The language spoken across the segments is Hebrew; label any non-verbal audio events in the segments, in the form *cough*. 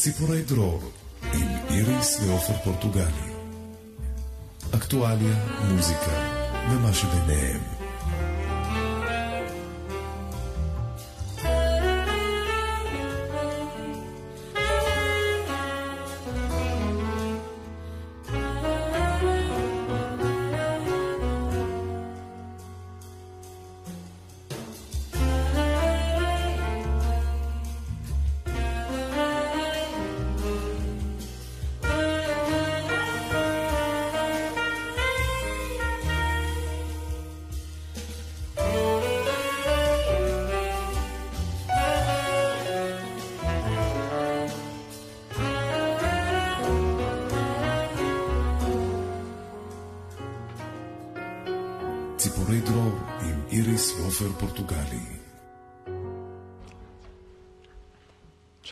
ציפורי דרור עם איריס ועופר פורטוגלי. אקטואליה, מוזיקה ומה שביניהם.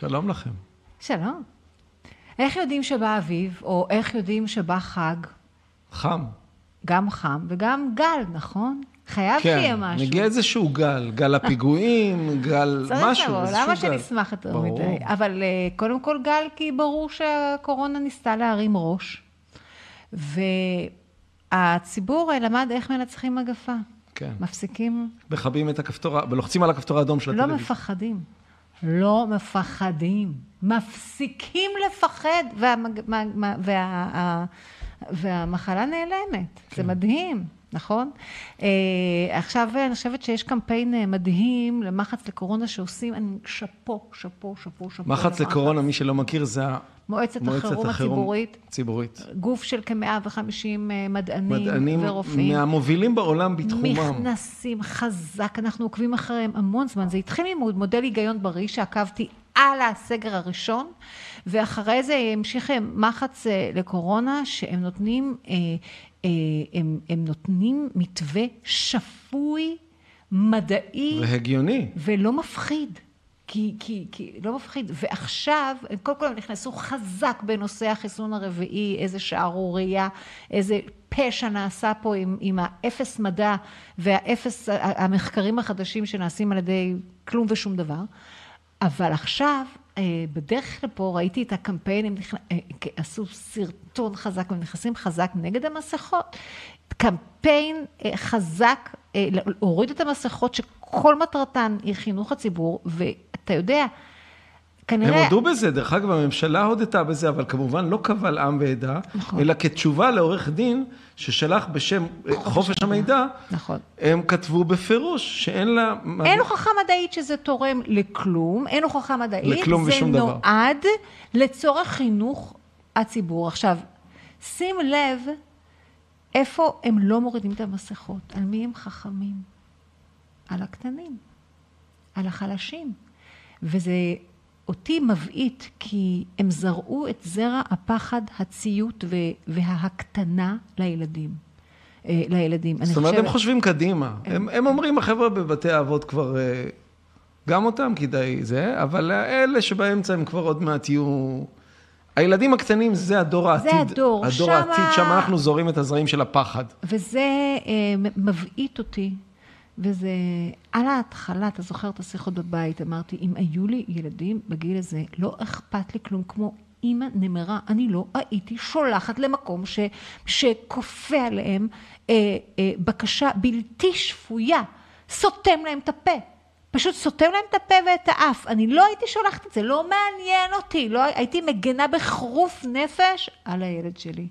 שלום לכם. שלום. איך יודעים שבא אביב, או איך יודעים שבא חג? חם. גם חם וגם גל, נכון? חייב כן, שיהיה משהו. מגיע איזשהו גל, גל הפיגועים, *laughs* גל משהו, איזשהו למה גל. שנשמח יותר ברור. מדי? אבל אה, קודם כל גל, כי ברור שהקורונה ניסתה להרים ראש. והציבור אה, למד איך מנצחים מגפה. כן. מפסיקים, מכבים את הכפתור, ולוחצים על הכפתור האדום של לא הטלוויזיה. מפחדים. לא מפחדים. מפסיקים לפחד, והמג... מה- מה- וה... והמחלה נעלמת. כן. זה מדהים, נכון? אה, עכשיו אני חושבת שיש קמפיין אה, מדהים למחץ לקורונה שעושים, אני שאפו, שאפו, שאפו, שאפו. מחץ. לקורונה, מי שלא מכיר, זה מועצת מועצת החירום הציבורית, ציבורית. גוף של כ-150 מדענים, מדענים ורופאים. מהמובילים בעולם בתחומם. נכנסים חזק, אנחנו עוקבים אחריהם המון זמן. זה התחיל עם מודל היגיון בריא שעקבתי על הסגר הראשון, ואחרי זה המשיך מחץ אה, לקורונה, שהם נותנים, אה, אה, הם, הם נותנים מתווה שפוי, מדעי, והגיוני. ולא מפחיד. כי, כי, כי לא מפחיד. ועכשיו, הם קודם כל הם נכנסו חזק בנושא החיסון הרביעי, איזה שערורייה, איזה פשע נעשה פה עם, עם האפס מדע והאפס, המחקרים החדשים שנעשים על ידי כלום ושום דבר. אבל עכשיו, אה, בדרך לפה ראיתי את נכנ... אה, עשו סרטון חזק, הם נכנסים חזק נגד המסכות. קמפיין אה, חזק, להוריד את המסכות שכל מטרתן היא חינוך הציבור, ואתה יודע, כנראה... הם הודו בזה, דרך אגב, הממשלה הודתה בזה, אבל כמובן לא קבל עם ועדה, נכון. אלא כתשובה לעורך דין ששלח בשם אה, חופש המידע, נכון. הם כתבו בפירוש שאין לה... אין הוכחה מדעית שזה תורם לכלום, אין הוכחה מדעית, לכלום ושום דבר. זה נועד לצורך חינוך הציבור. עכשיו, שים לב איפה הם לא מורידים את המסכות, על מי הם חכמים? על הקטנים, על החלשים. וזה אותי מבעית, כי הם זרעו את זרע הפחד, הציות וההקטנה לילדים. אה, לילדים. זאת אומרת, חושבת- הם חושבים קדימה. הם, הם אומרים, החבר'ה בבתי האבות כבר, אה, גם אותם כדאי זה, אבל אלה שבאמצע הם כבר עוד מעט יהיו... הילדים הקטנים זה הדור העתיד. הדור, הדור שמה- העתיד, שם אנחנו זורים את הזרעים של הפחד. וזה אה, מבעית אותי, וזה על ההתחלה, אתה זוכר את השיחות בבית, אמרתי, אם היו לי ילדים בגיל הזה, לא אכפת לי כלום, כמו אימא נמרה, אני לא הייתי שולחת למקום ש, שכופה עליהם אה, אה, בקשה בלתי שפויה, סותם להם את הפה. פשוט סותם להם את הפה ואת האף. אני לא הייתי שולחת את זה, לא מעניין אותי. לא, הייתי מגנה בחירוף נפש על הילד שלי.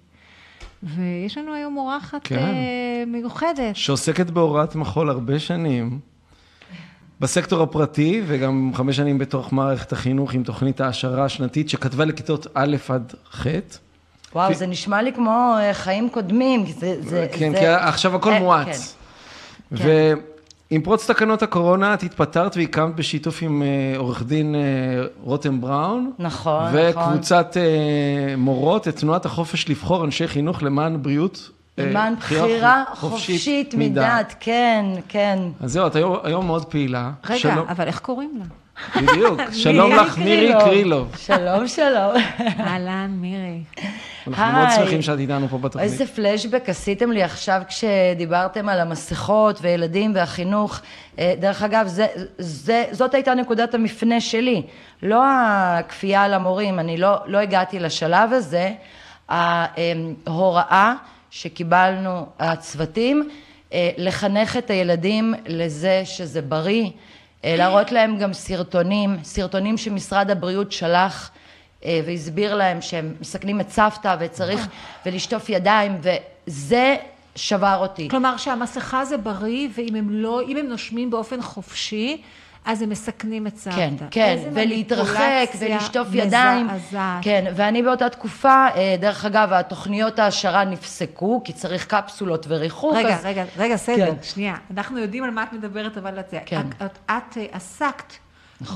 ויש לנו היום אורחת כן. אה, מיוחדת. שעוסקת בהוראת מחול הרבה שנים, בסקטור הפרטי, וגם חמש שנים בתוך מערכת החינוך עם תוכנית העשרה השנתית, שכתבה לכיתות א' עד ח'. וואו, זה נשמע לי כמו אה, חיים קודמים, כי זה... זה כן, זה... כי עכשיו הכל אה, מואץ. כן. ועם פרוץ תקנות הקורונה, את התפטרת והקמת בשיתוף עם אה, עורך דין אה, רותם בראון. נכון, נכון. וקבוצת אה, מורות את תנועת החופש לבחור אנשי חינוך למען בריאות. למען בחירה חופשית מדעת, כן, כן. אז זהו, את היום, היום מאוד פעילה. רגע, שלום, אבל איך קוראים לה? בדיוק. *laughs* שלום לך, מירי קרילוב. שלום, שלום. *laughs* אהלן, מירי. אנחנו מאוד. שמחים שאת איתנו פה בתוכנית. איזה פלשבק עשיתם לי עכשיו כשדיברתם על המסכות וילדים והחינוך. אה, דרך אגב, זה, זה, זאת הייתה נקודת המפנה שלי, לא הכפייה על המורים, אני לא, לא הגעתי לשלב הזה. ההוראה שקיבלנו, הצוותים, אה, לחנך את הילדים לזה שזה בריא, להראות להם גם סרטונים, סרטונים שמשרד הבריאות שלח אה, והסביר להם שהם מסכנים את סבתא וצריך ולשטוף ידיים וזה שבר אותי. כלומר שהמסכה זה בריא, ואם הם לא, אם הם נושמים באופן חופשי, אז הם מסכנים את סבתא. כן, כן, ולהתרחק ולשטוף ידיים. מזעזעת. כן, ואני באותה תקופה, אה, דרך אגב, התוכניות העשרה נפסקו, כי צריך קפסולות וריחוק. רגע, אז- רגע, רגע, סדר, כן. שנייה. אנחנו יודעים על מה את מדברת, אבל את. כן. את, את, את אה, עסקת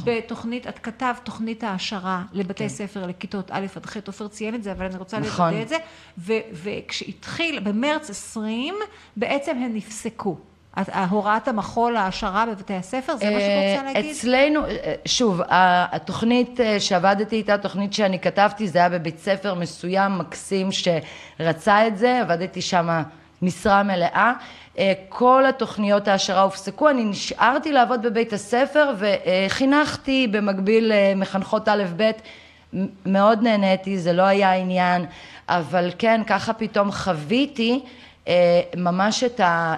בתוכנית, את כתבת תוכנית העשרה לבתי ספר, לכיתות א' עד ח', עופר ציין את זה, אבל אני רוצה כן. נכון. לוודא את זה. ו, וכשהתחיל, במרץ 20, בעצם הן נפסקו. את- הוראת המחול, העשרה בבתי הספר, זה מה שאת רוצה אה, להגיד? אצלנו, אה, שוב, התוכנית אה, שעבדתי איתה, התוכנית שאני כתבתי, זה היה בבית ספר מסוים, מקסים, שרצה את זה, עבדתי שם משרה מלאה. אה, כל התוכניות העשרה הופסקו, אני נשארתי לעבוד בבית הספר וחינכתי במקביל מחנכות א'-ב', מאוד נהניתי, זה לא היה עניין, אבל כן, ככה פתאום חוויתי ממש את ה...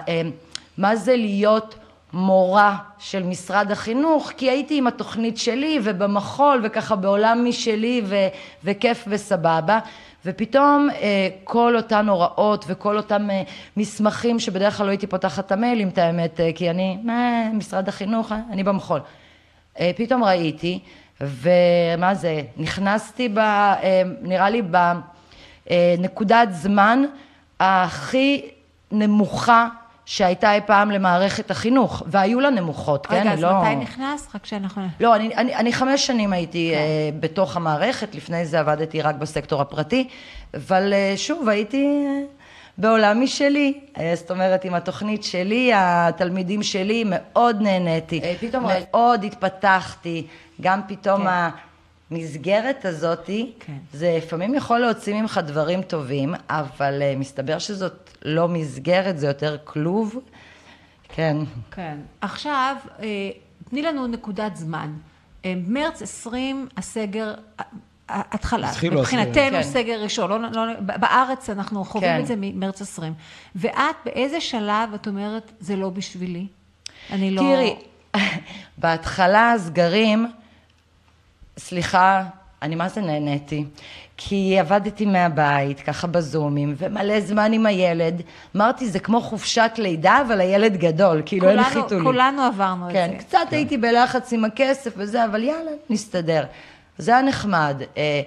מה זה להיות מורה של משרד החינוך, כי הייתי עם התוכנית שלי ובמחול וככה בעולם משלי ו- וכיף וסבבה, ופתאום אה, כל אותן הוראות וכל אותם אה, מסמכים שבדרך כלל לא הייתי פותחת את המיילים, את האמת, אה, כי אני, מה, משרד החינוך, אני במחול. פתאום ראיתי, ומה זה, נכנסתי ב... אה, נראה לי בנקודת זמן הכי נמוכה שהייתה אי פעם למערכת החינוך, והיו לה נמוכות, כן? רגע, אז לא... מתי נכנס? רק שאנחנו... לא, אני, אני, אני חמש שנים הייתי כן. אה, בתוך המערכת, לפני זה עבדתי רק בסקטור הפרטי, אבל אה, שוב, הייתי אה, בעולם משלי, אה, זאת אומרת, עם התוכנית שלי, התלמידים שלי, מאוד נהניתי. אה, פתאום מאוד התפתחתי, גם פתאום כן. המסגרת הזאתי, כן. זה לפעמים יכול להוציא ממך דברים טובים, אבל אה, מסתבר שזאת לא מסגרת, זה יותר כלוב. כן. כן. עכשיו, אה, תני לנו נקודת זמן. אה, מרץ 20, הסגר, אה, התחלה. מבחינתנו כן. סגר ראשון. לא, לא, בארץ אנחנו חווים כן. את זה ממרץ 20. ואת, באיזה שלב את אומרת, זה לא בשבילי? אני לא... תראי, *laughs* בהתחלה הסגרים, סליחה, אני מה זה נהניתי, כי עבדתי מהבית, ככה בזומים, ומלא זמן עם הילד. אמרתי, זה כמו חופשת לידה, אבל הילד גדול, כאילו אין חיתולים. כולנו עברנו כן, את זה. קצת הייתי בלחץ עם הכסף וזה, אבל יאללה, נסתדר. זה היה נחמד. אה,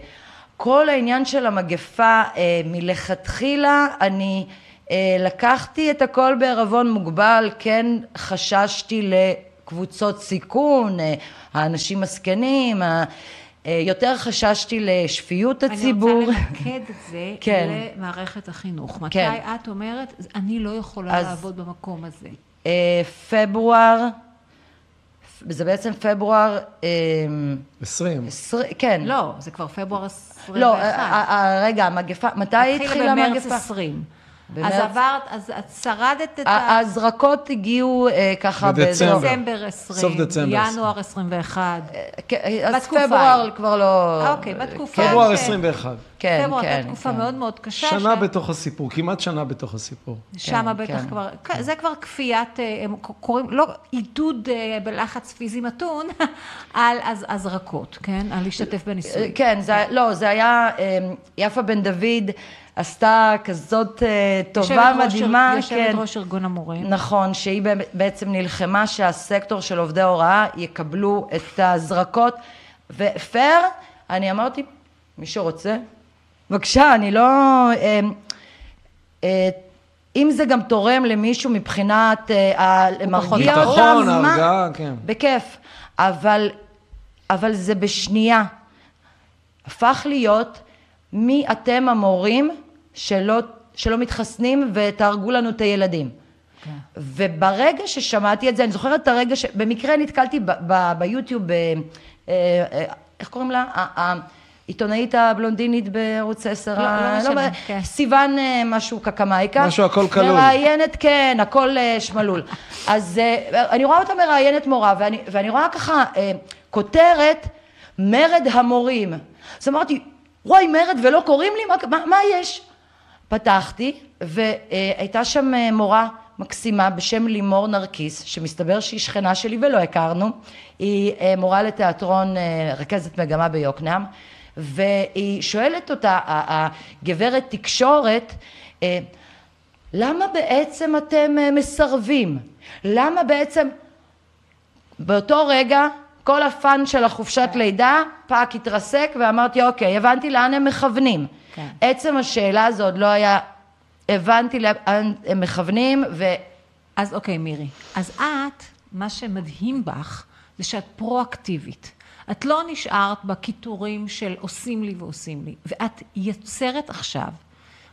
כל העניין של המגפה, אה, מלכתחילה, אני אה, לקחתי את הכל בערבון מוגבל, כן חששתי לקבוצות סיכון, האנשים הזקנים, יותר חששתי לשפיות הציבור. אני רוצה למקד את זה *laughs* כן. למערכת החינוך. מתי כן. את אומרת, אני לא יכולה אז- לעבוד במקום הזה? אה, פברואר, זה בעצם פברואר, אה, 20. עשרים- כן. לא, זה כבר פברואר 21. לא, ה- ה- ה- רגע, המגפה, מתי התחילה במרץ המגפה? 20. במרץ- אז עברת, אז את שרדת את ה... ההזרקות הגיעו אה, ככה בדצמבר. באזור- דצמבר 20, סוף דצמבר. ינואר 21. כן, אז בתקופה פברואר. כבר לא... אוקיי, בתקופה פברואר ש- 21. כן, פברואר כן, הייתה תקופה כן. מאוד מאוד קשה. שנה ש- בתוך הסיפור, כמעט שנה בתוך הסיפור. שמה כן, בטח כן. כבר, זה כבר כפיית, אה, הם קוראים, לא עידוד אה, בלחץ פיזי מתון, *laughs* על הז- הזרקות, כן? על להשתתף אה, בניסוי. כן, זה, לא, זה היה, אה, יפה בן דוד עשתה כזאת אה, טובה מדהימה, יושבת כן. ראש ארגון המורים. נכון, שהיא בעצם נלחמה שהסקטור של עובדי ההוראה יקבלו את ההזרקות, ופייר, אני אמרתי, מי שרוצה, בבקשה, אני לא... אה, אה, אם זה גם תורם למישהו מבחינת, אה, מרגיע אותם, ביטחון? הרגעה, כן. בכיף, אבל, אבל זה בשנייה. הפך להיות מי אתם המורים שלא, שלא מתחסנים ותהרגו לנו את הילדים. כן. וברגע ששמעתי את זה, אני זוכרת את הרגע שבמקרה נתקלתי ב- ב- ביוטיוב, ב- אה, איך קוראים לה? העיתונאית הבלונדינית בערוץ 10, לא- לא ה- משנה, מה- כן. סיוון אה, משהו קקמייקה. משהו הכל כלול. מראיינת, כן, הכל אה, שמלול. *laughs* אז אה, אני רואה אותה מראיינת מורה, ואני, ואני רואה ככה אה, כותרת, מרד המורים. אז אמרתי, וואי, מרד ולא קוראים לי? מה, מה, מה יש? פתחתי, והייתה שם אה, מורה מקסימה בשם לימור נרקיס, שמסתבר שהיא שכנה שלי ולא הכרנו. היא אה, מורה לתיאטרון, אה, רכזת מגמה ביוקנעם, והיא שואלת אותה, הגברת תקשורת, אה, למה בעצם אתם אה, מסרבים? למה בעצם... באותו רגע כל ה fun של החופשת לידה פאק התרסק ואמרתי אוקיי הבנתי לאן הם מכוונים כן. עצם השאלה הזו עוד לא היה הבנתי לאן הם מכוונים ו... אז אוקיי, מירי. אז את, מה שמדהים בך, זה שאת פרואקטיבית. את לא נשארת בקיטורים של עושים לי ועושים לי, ואת יוצרת עכשיו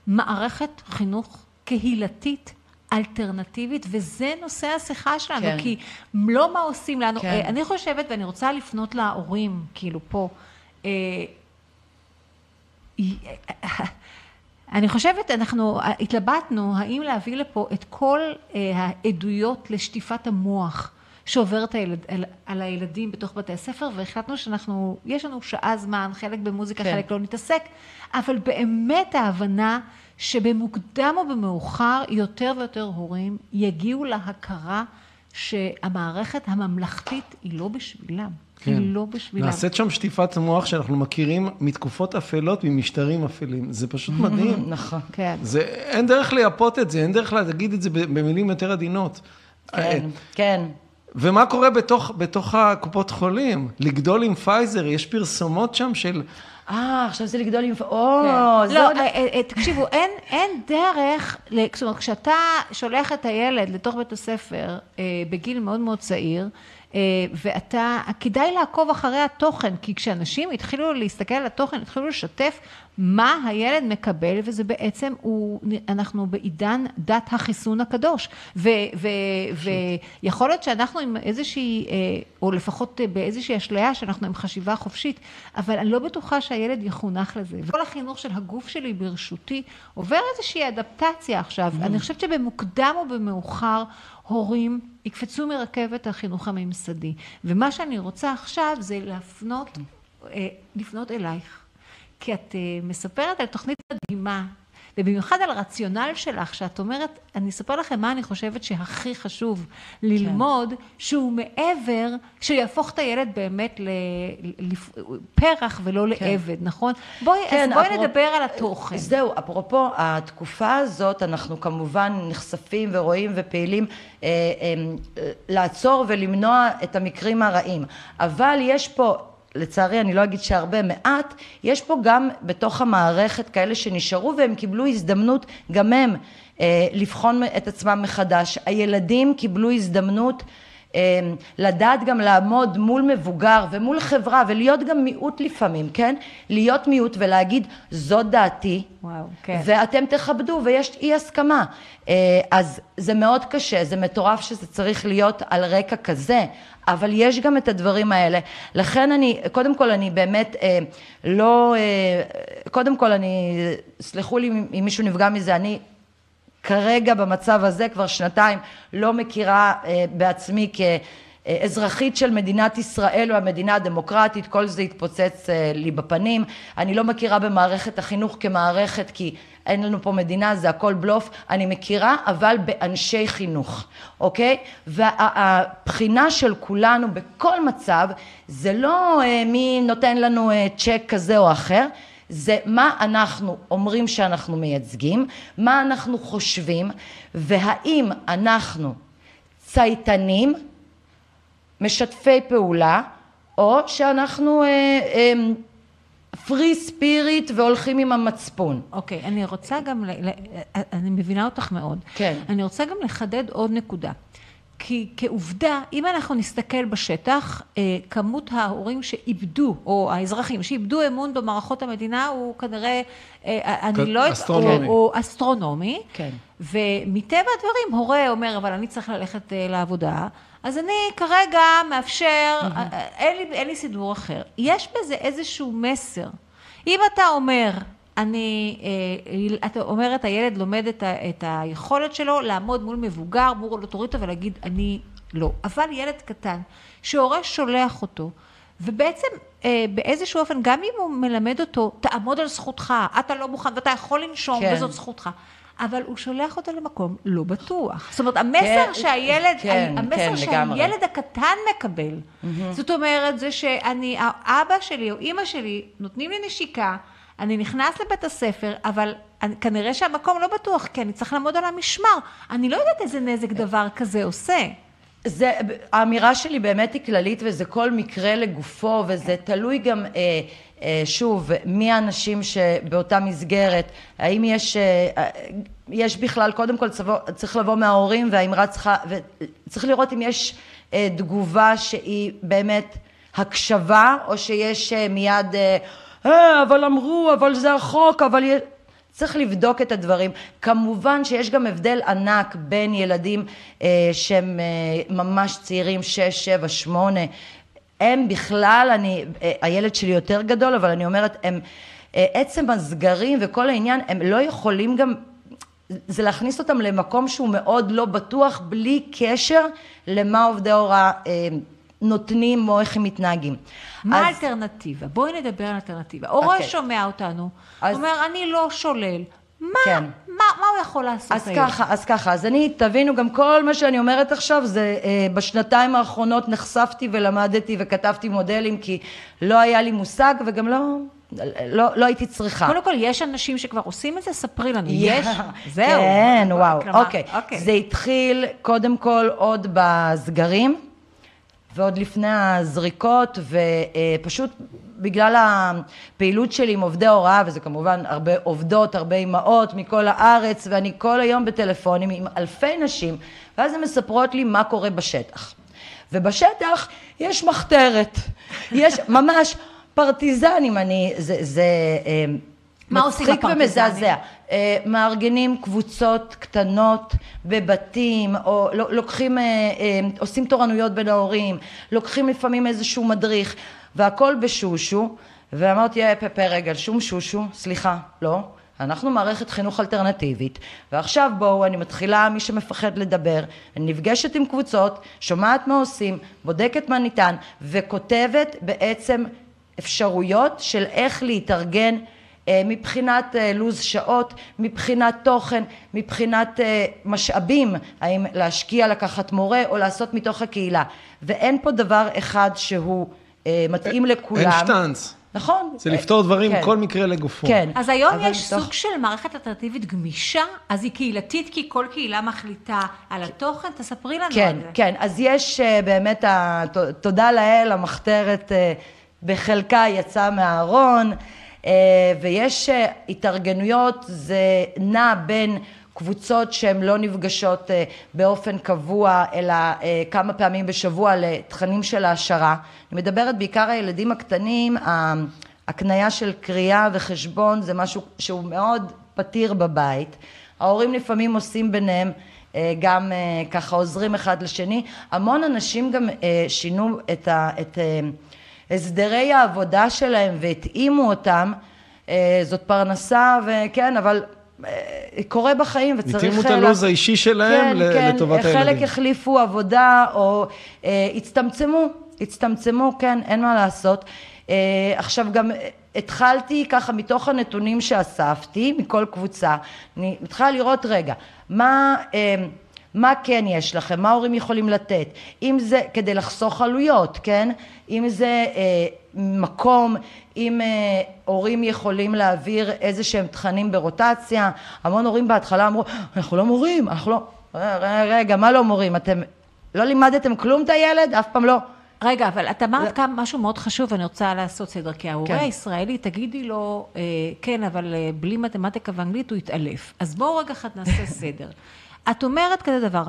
מערכת חינוך קהילתית אלטרנטיבית, וזה נושא השיחה שלנו, כן. כי לא מה עושים לנו. כן. אה, אני חושבת, ואני רוצה לפנות להורים, כאילו פה, אה, אני חושבת, אנחנו התלבטנו האם להביא לפה את כל אה, העדויות לשטיפת המוח שעוברת הילד, על, על הילדים בתוך בתי הספר, והחלטנו שאנחנו, יש לנו שעה זמן, חלק במוזיקה, כן. חלק לא נתעסק, אבל באמת ההבנה שבמוקדם או במאוחר יותר ויותר הורים יגיעו להכרה שהמערכת הממלכתית היא לא בשבילם. כן. היא לא בשבילם. נעשית שם שטיפת מוח שאנחנו מכירים מתקופות אפלות, ממשטרים אפלים. זה פשוט מדהים. *laughs* נכון כן. זה, אין דרך לייפות את זה, אין דרך להגיד את זה במילים יותר עדינות. כן כן ומה קורה בתוך, בתוך הקופות חולים? לגדול עם פייזר, יש פרסומות שם של... אה עכשיו זה לגדול עם... או כן. לא, עוד- אה, אה, תקשיבו, *laughs* אין, אין דרך, זאת אומרת, כשאתה שולח את הילד לתוך בית הספר אה, בגיל מאוד מאוד צעיר, אה, ואתה, כדאי לעקוב אחרי התוכן, כי כשאנשים התחילו להסתכל על התוכן, התחילו לשתף מה הילד מקבל, וזה בעצם, הוא, אנחנו בעידן דת החיסון הקדוש. ו, ו, ויכול להיות שאנחנו עם איזושהי, אה, או לפחות אה, באיזושהי אשליה שאנחנו עם חשיבה חופשית, אבל אני לא בטוחה שהילד יחונך לזה. וכל החינוך של הגוף שלי ברשותי עובר איזושהי אדפטציה עכשיו. אני חושבת שבמוקדם או במאוחר הורים יקפצו מרכבת החינוך הממסדי. ומה שאני רוצה עכשיו זה להפנות, אה, לפנות אלייך. כי את אה, מספרת על תוכנית מדהימה, ובמיוחד על הרציונל שלך, שאת אומרת, אני אספר לכם מה אני חושבת שהכי חשוב ללמוד, שהוא מעבר, שיהפוך את הילד באמת לפרח ולא לעבד, נכון? בואי, כן, אז בואי אפרופ- נדבר על התוכן. זהו, אפרופו התקופה הזאת, אנחנו כמובן נחשפים ורואים ופעילים אה, אה, לעצור ולמנוע את המקרים הרעים. אבל יש פה, לצערי אני לא אגיד שהרבה, מעט, יש פה גם בתוך המערכת כאלה שנשארו והם קיבלו הזדמנות, גם הם, אה, לבחון את עצמם מחדש. הילדים קיבלו הזדמנות אה, לדעת גם לעמוד מול מבוגר ומול חברה ולהיות גם מיעוט לפעמים, כן? להיות מיעוט ולהגיד זאת דעתי וואו, כן. ואתם תכבדו ויש אי הסכמה. אה, אז זה מאוד קשה, זה מטורף שזה צריך להיות על רקע כזה, אבל יש גם את הדברים האלה. לכן אני, קודם כל אני באמת אה, לא, אה, קודם כל אני, סלחו לי אם מישהו נפגע מזה, אני כרגע במצב הזה כבר שנתיים לא מכירה אה, בעצמי כאזרחית של מדינת ישראל או המדינה הדמוקרטית, כל זה התפוצץ אה, לי בפנים. אני לא מכירה במערכת החינוך כמערכת כי אין לנו פה מדינה, זה הכל בלוף. אני מכירה, אבל באנשי חינוך, אוקיי? והבחינה של כולנו בכל מצב זה לא אה, מי נותן לנו אה, צ'ק כזה או אחר. זה מה אנחנו אומרים שאנחנו מייצגים, מה אנחנו חושבים, והאם אנחנו צייתנים, משתפי פעולה, או שאנחנו פרי ספיריט והולכים עם המצפון. אוקיי, אני רוצה גם, ל- ל- אני מבינה אותך מאוד. כן. אני רוצה גם לחדד עוד נקודה. כי כעובדה, אם אנחנו נסתכל בשטח, אה, כמות ההורים שאיבדו, או האזרחים שאיבדו אמון במערכות המדינה, הוא כנראה, אה, אני לא... יודעת- אסטרונומי. הוא, הוא אסטרונומי. כן. ומטבע הדברים, הורה אומר, אבל אני צריך ללכת אה, לעבודה, אז אני כרגע מאפשר, אין לי, אין לי סידור אחר. יש בזה איזשהו מסר, אם אתה אומר, אני, אה, אתה אומרת, הילד לומד את, ה, את היכולת שלו לעמוד מול מבוגר, מול אוטוריטה ולהגיד, אני לא. אבל ילד קטן, שהורה שולח אותו, ובעצם אה, באיזשהו אופן, גם אם הוא מלמד אותו, תעמוד על זכותך, אתה לא מוכן ואתה יכול לנשום כן. וזאת זכותך. אבל הוא שולח אותו למקום לא בטוח. זאת אומרת, המסר כן, שהילד, כן, המסר כן, לגמרי. שהילד הקטן מקבל, זאת אומרת, זה שאני, האבא שלי או אימא שלי נותנים לי נשיקה, אני נכנס לבית הספר, אבל אני, כנראה שהמקום לא בטוח, כי אני צריך לעמוד על המשמר. אני לא יודעת איזה נזק דבר כזה עושה. זה, האמירה שלי באמת היא כללית וזה כל מקרה לגופו וזה תלוי גם, אה, אה, שוב, מי האנשים שבאותה מסגרת, האם יש, אה, אה, יש בכלל, קודם כל צבו, צריך לבוא מההורים והאמרה צריכה, וצריך לראות אם יש אה, תגובה שהיא באמת הקשבה או שיש אה, מיד, אה, אה, אבל אמרו, אבל זה החוק, אבל... צריך לבדוק את הדברים. כמובן שיש גם הבדל ענק בין ילדים אה, שהם אה, ממש צעירים, שש, שבע, שמונה. הם בכלל, אני, אה, הילד שלי יותר גדול, אבל אני אומרת, הם, אה, עצם הסגרים וכל העניין, הם לא יכולים גם, זה להכניס אותם למקום שהוא מאוד לא בטוח, בלי קשר למה עובדי ההוראה אה, נותנים או איך הם מתנהגים. מה אז- האלטרנטיבה? בואי נדבר על אלטרנטיבה. הורה אוקיי. שומע אותנו, אז- אומר, אני לא שולל. מה, כן. מה, מה הוא יכול לעשות אז היום? ככה, אז ככה, אז אני, תבינו, גם כל מה שאני אומרת עכשיו זה אה, בשנתיים האחרונות נחשפתי ולמדתי וכתבתי מודלים כי לא היה לי מושג וגם לא, לא, לא הייתי צריכה. קודם כל, יש אנשים שכבר עושים את זה? ספרי לנו. יא, *laughs* יש? זהו. כן, וואו, כלומר, אוקיי. זה התחיל קודם כל עוד בסגרים, ועוד לפני הזריקות, ופשוט בגלל הפעילות שלי עם עובדי הוראה, וזה כמובן הרבה עובדות, הרבה אימהות מכל הארץ, ואני כל היום בטלפונים עם אלפי נשים, ואז הן מספרות לי מה קורה בשטח. ובשטח יש מחתרת, יש ממש פרטיזנים, אני, זה, זה אה, מה עושים מצחיק הפרטיזנים? ומזעזע. אה, מארגנים קבוצות קטנות בבתים, או לוקחים, אה, אה, עושים תורנויות בין ההורים, לוקחים לפעמים איזשהו מדריך, והכל בשושו, ואמרתי, אה, פפה רגע, שום שושו, סליחה, לא. אנחנו מערכת חינוך אלטרנטיבית, ועכשיו בואו, אני מתחילה, מי שמפחד לדבר, אני נפגשת עם קבוצות, שומעת מה עושים, בודקת מה ניתן, וכותבת בעצם אפשרויות של איך להתארגן מבחינת אה, לו"ז שעות, מבחינת תוכן, מבחינת אה, משאבים, האם להשקיע, לקחת מורה או לעשות מתוך הקהילה. ואין פה דבר אחד שהוא אה, מתאים לכולם. אין שטאנץ. נכון. זה לפתור דברים, כן. כל מקרה לגופו. כן. אז היום יש מתוך- סוג של מערכת אלטרנטיבית גמישה, אז היא קהילתית כי כל קהילה מחליטה על התוכן, תספרי לנו כן, על זה. כן. אז יש אה, באמת, תודה לאל, המחתרת אה, בחלקה יצאה מהארון, אה, ויש אה, התארגנויות, זה נע בין קבוצות שהן לא נפגשות אה, באופן קבוע, אלא אה, כמה פעמים בשבוע לתכנים של העשרה. אני מדברת בעיקר הילדים הקטנים, הקנייה של קריאה וחשבון זה משהו שהוא מאוד פתיר בבית. ההורים לפעמים עושים ביניהם אה, גם אה, ככה עוזרים אחד לשני. המון אנשים גם אה, שינו את, ה, את אה, הסדרי העבודה שלהם והתאימו אותם. אה, זאת פרנסה וכן, אבל אה, קורה בחיים וצריך... התאימו את אה, הלו"ז לה- האישי שלהם ל- כן, לטובת כן, הילדים. חלק החליפו עבודה או אה, הצטמצמו, הצטמצמו, כן, אין מה לעשות. אה, עכשיו גם התחלתי ככה מתוך הנתונים שאספתי מכל קבוצה, אני מתחילה לראות רגע, מה... אה, מה כן יש לכם, מה ההורים יכולים לתת, אם זה כדי לחסוך עלויות, כן? אם זה אה, מקום, אם אה, הורים יכולים להעביר איזה שהם תכנים ברוטציה, המון הורים בהתחלה אמרו, אנחנו לא מורים, אנחנו לא, רגע, רגע, מה לא מורים, אתם לא לימדתם כלום את הילד? אף פעם לא. רגע, אבל את אמרת כמה משהו מאוד חשוב, ואני רוצה לעשות סדר, כי ההורה כן. הישראלי, תגידי לו, אה, כן, אבל אה, בלי מתמטיקה ואנגלית הוא יתעלף. אז בואו רגע אחד נעשה *laughs* סדר. את אומרת כזה דבר,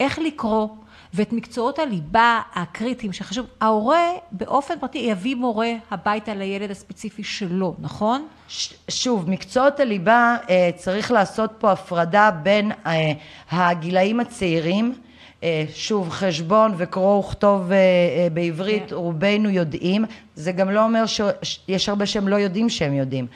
איך לקרוא, ואת מקצועות הליבה הקריטיים שחשוב, ההורה באופן פרטי יביא מורה הביתה לילד הספציפי שלו, נכון? ש- שוב, מקצועות הליבה, אה, צריך לעשות פה הפרדה בין אה, הגילאים הצעירים, אה, שוב, חשבון וקרוא וכתוב בעברית, כן. רובנו יודעים, זה גם לא אומר שיש הרבה שהם לא יודעים שהם יודעים.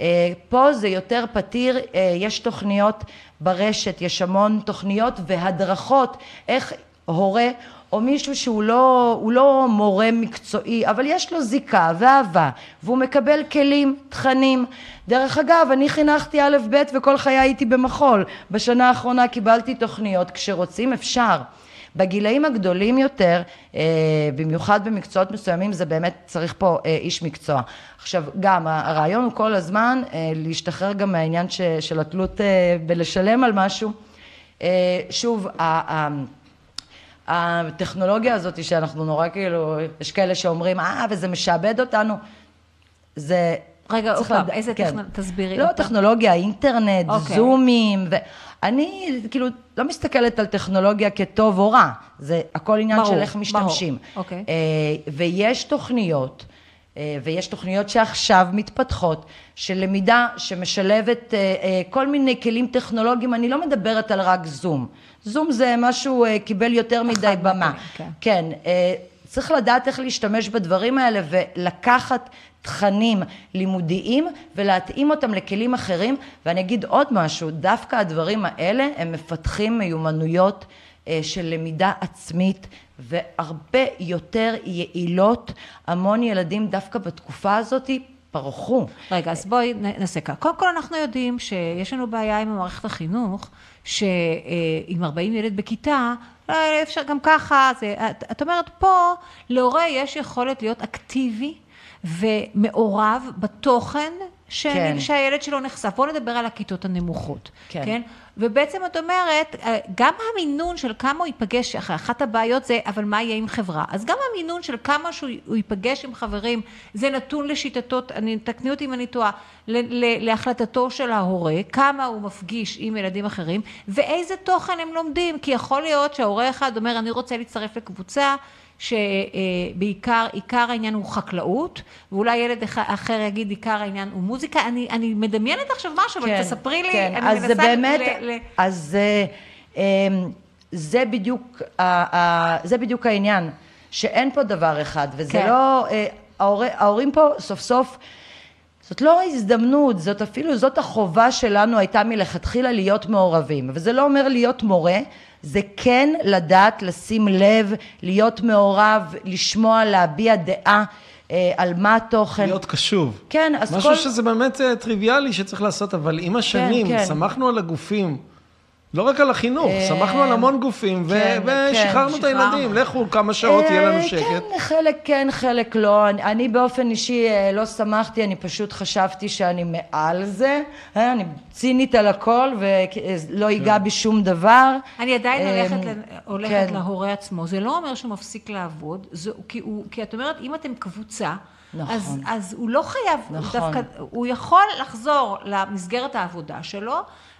אה, פה זה יותר פתיר, אה, יש תוכניות ברשת, יש המון תוכניות והדרכות, איך הורה או מישהו שהוא לא, לא מורה מקצועי, אבל יש לו זיקה ואהבה, והוא מקבל כלים, תכנים. דרך אגב, אני חינכתי א' ב' וכל חיי הייתי במחול. בשנה האחרונה קיבלתי תוכניות, כשרוצים אפשר. בגילאים הגדולים יותר, אה, במיוחד במקצועות מסוימים, זה באמת צריך פה אה, איש מקצוע. עכשיו, גם הרעיון הוא כל הזמן אה, להשתחרר גם מהעניין ש, של התלות בלשלם על משהו. שוב, הטכנולוגיה הזאת שאנחנו נורא כאילו, יש כאלה שאומרים, אה, וזה משעבד אותנו, זה... רגע, עוד פעם, איזה כן. טכנולוגיה? תסבירי. לא, טכנולוגיה, אינטרנט, אוקיי. זומים, ואני כאילו לא מסתכלת על טכנולוגיה כטוב או רע, זה הכל עניין ברור, של איך משתמשים. ברור, אוקיי. אה, ויש תוכניות, אה, ויש תוכניות שעכשיו מתפתחות, של למידה שמשלבת אה, כל מיני כלים טכנולוגיים, אני לא מדברת על רק זום. זום זה משהו, קיבל יותר מדי במה. כן. כן, אה, צריך לדעת איך להשתמש בדברים האלה ולקחת תכנים לימודיים ולהתאים אותם לכלים אחרים. ואני אגיד עוד משהו, דווקא הדברים האלה הם מפתחים מיומנויות אה, של למידה עצמית והרבה יותר יעילות. המון ילדים דווקא בתקופה הזאת פרחו. רגע, אז בואי נעשה ככה. קודם כל אנחנו יודעים שיש לנו בעיה עם מערכת החינוך, שעם 40 ילד בכיתה, לא, אפשר גם ככה, זה, את, אומרת פה, להורה יש יכולת להיות אקטיבי ומעורב בתוכן ש... כן. שהילד שלו נחשף. בואו נדבר על הכיתות הנמוכות, כן. כן? ובעצם את אומרת, אה, גם המינון של כמה הוא ייפגש, אחת הבעיות זה, אבל מה יהיה עם חברה? אז גם המינון של כמה שהוא ייפגש עם חברים, זה נתון לשיטתו, תקני אותי אם אני טועה, להחלטתו של ההורה, כמה הוא מפגיש עם ילדים אחרים, ואיזה תוכן הם לומדים, כי יכול להיות שההורה אחד אומר, אני רוצה להצטרף לקבוצה, שבעיקר, עיקר העניין הוא חקלאות, ואולי ילד אחר יגיד עיקר העניין הוא מוזיקה. אני, אני מדמיינת עכשיו משהו, כן, אבל תספרי לי, כן. אני אז מנסה... זה באמת, ל, ל... אז זה, אמ, זה בדיוק, זה בדיוק העניין, שאין פה דבר אחד, וזה כן. לא, אה, ההור, ההורים פה סוף סוף, זאת לא ההזדמנות, זאת אפילו, זאת החובה שלנו הייתה מלכתחילה להיות מעורבים, וזה לא אומר להיות מורה, זה כן לדעת לשים לב, להיות מעורב, לשמוע, להביע דעה. אה, על מה התוכן. להיות קשוב. כן, אז משהו כל... משהו שזה באמת אה, טריוויאלי שצריך לעשות, אבל עם השנים, כן, כן. שמחנו על הגופים. לא רק על החינוך, אה, שמחנו על המון גופים, כן, ושחררנו כן, את הילדים, לכו כמה שעות, יהיה לנו שקט. כן, חלק כן, חלק לא. אני, באופן אישי לא שמחתי, אני פשוט חשבתי שאני מעל זה. אני צינית על הכל, ולא ייגע בי שום דבר. אני עדיין הולכת, להורה עצמו. זה לא אומר שהוא מפסיק לעבוד, זה, כי, הוא, כי את אומרת, אם אתם קבוצה, נכון. אז, אז הוא לא חייב, נכון. הוא, דווקא, הוא יכול לחזור למסגרת העבודה שלו,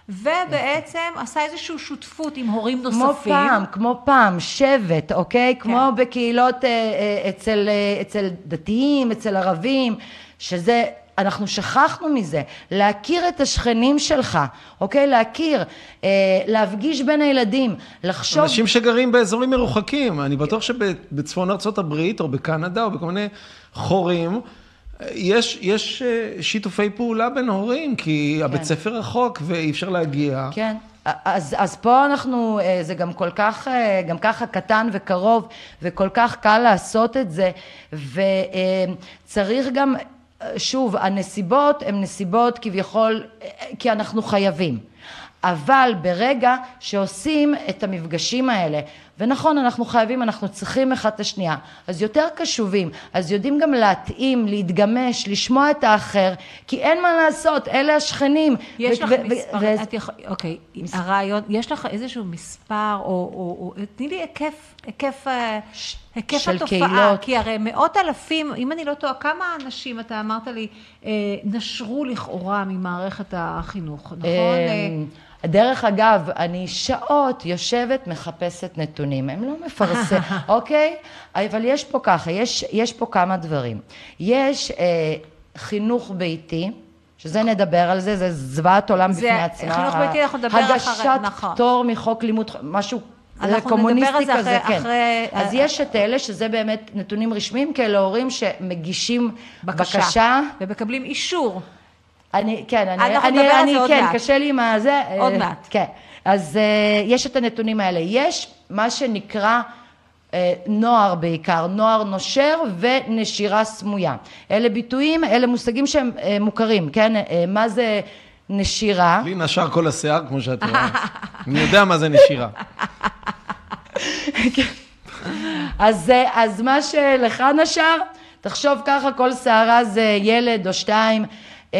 ובעצם עשה איזושהי שותפות עם הורים נוספים. כמו פעם, כמו פעם, שבט, אוקיי? כן. כמו בקהילות אה, אה, אצל, אה, אצל דתיים, אצל ערבים, שזה... אנחנו שכחנו מזה, להכיר את השכנים שלך, אוקיי? להכיר, אה, להפגיש בין הילדים, לחשוב... אנשים שגרים באזורים מרוחקים, אני בטוח שבצפון הברית או בקנדה או בכל מיני חורים, יש, יש אה, שיתופי פעולה בין הורים, כי כן. הבית ספר רחוק ואי אפשר להגיע. כן. אז, אז פה אנחנו, אה, זה גם כל כך, אה, גם ככה קטן וקרוב, וכל כך קל לעשות את זה, וצריך גם, שוב, הנסיבות הן נסיבות כביכול, כי אנחנו חייבים. אבל ברגע שעושים את המפגשים האלה, ונכון, אנחנו חייבים, אנחנו צריכים אחד את השנייה, אז יותר קשובים, אז יודעים גם להתאים, להתגמש, לשמוע את האחר, כי אין מה לעשות, אלה השכנים. יש לך מספר, את יכול, אוקיי, הרעיון, יש לך איזשהו מספר, או, או, או תני לי היקף, היקף, אה, היקף של התופעה, קהילות. כי הרי מאות אלפים, אם אני לא טועה, כמה אנשים, אתה אמרת לי, אה, נשרו לכאורה ממערכת החינוך, נכון? אה, דרך אגב, אני שעות יושבת, מחפשת נתונים. הם לא מפרסם, *laughs* אוקיי? אבל יש פה ככה, יש, יש פה כמה דברים. יש אה, חינוך ביתי, שזה נדבר על זה, זה זוועת עולם זה, בפני עצמה. חינוך ביתי אנחנו נדבר אחרי, נכון. הגשת פטור מחוק לימוד, משהו זה אנחנו נדבר קומוניסטי על זה כזה, אחרי- כן. אחרי- אז יש את אלה, שזה באמת נתונים רשמיים, כאלה הורים שמגישים בקשה. בקשה. ומקבלים אישור. אני, כן, אני, אנחנו אני, נדבר על אני, זה עוד כן, מעט. קשה לי עם הזה. עוד אה, מעט. כן, אז אה, יש את הנתונים האלה. יש מה שנקרא אה, נוער בעיקר, נוער נושר ונשירה סמויה. אלה ביטויים, אלה מושגים שהם אה, מוכרים, כן? אה, מה זה נשירה? לי נשר כל השיער, כמו שאת רואה. *laughs* אני יודע מה זה נשירה. אז, אה, אז מה שלך נשר, תחשוב ככה, כל שערה זה ילד או שתיים. אה,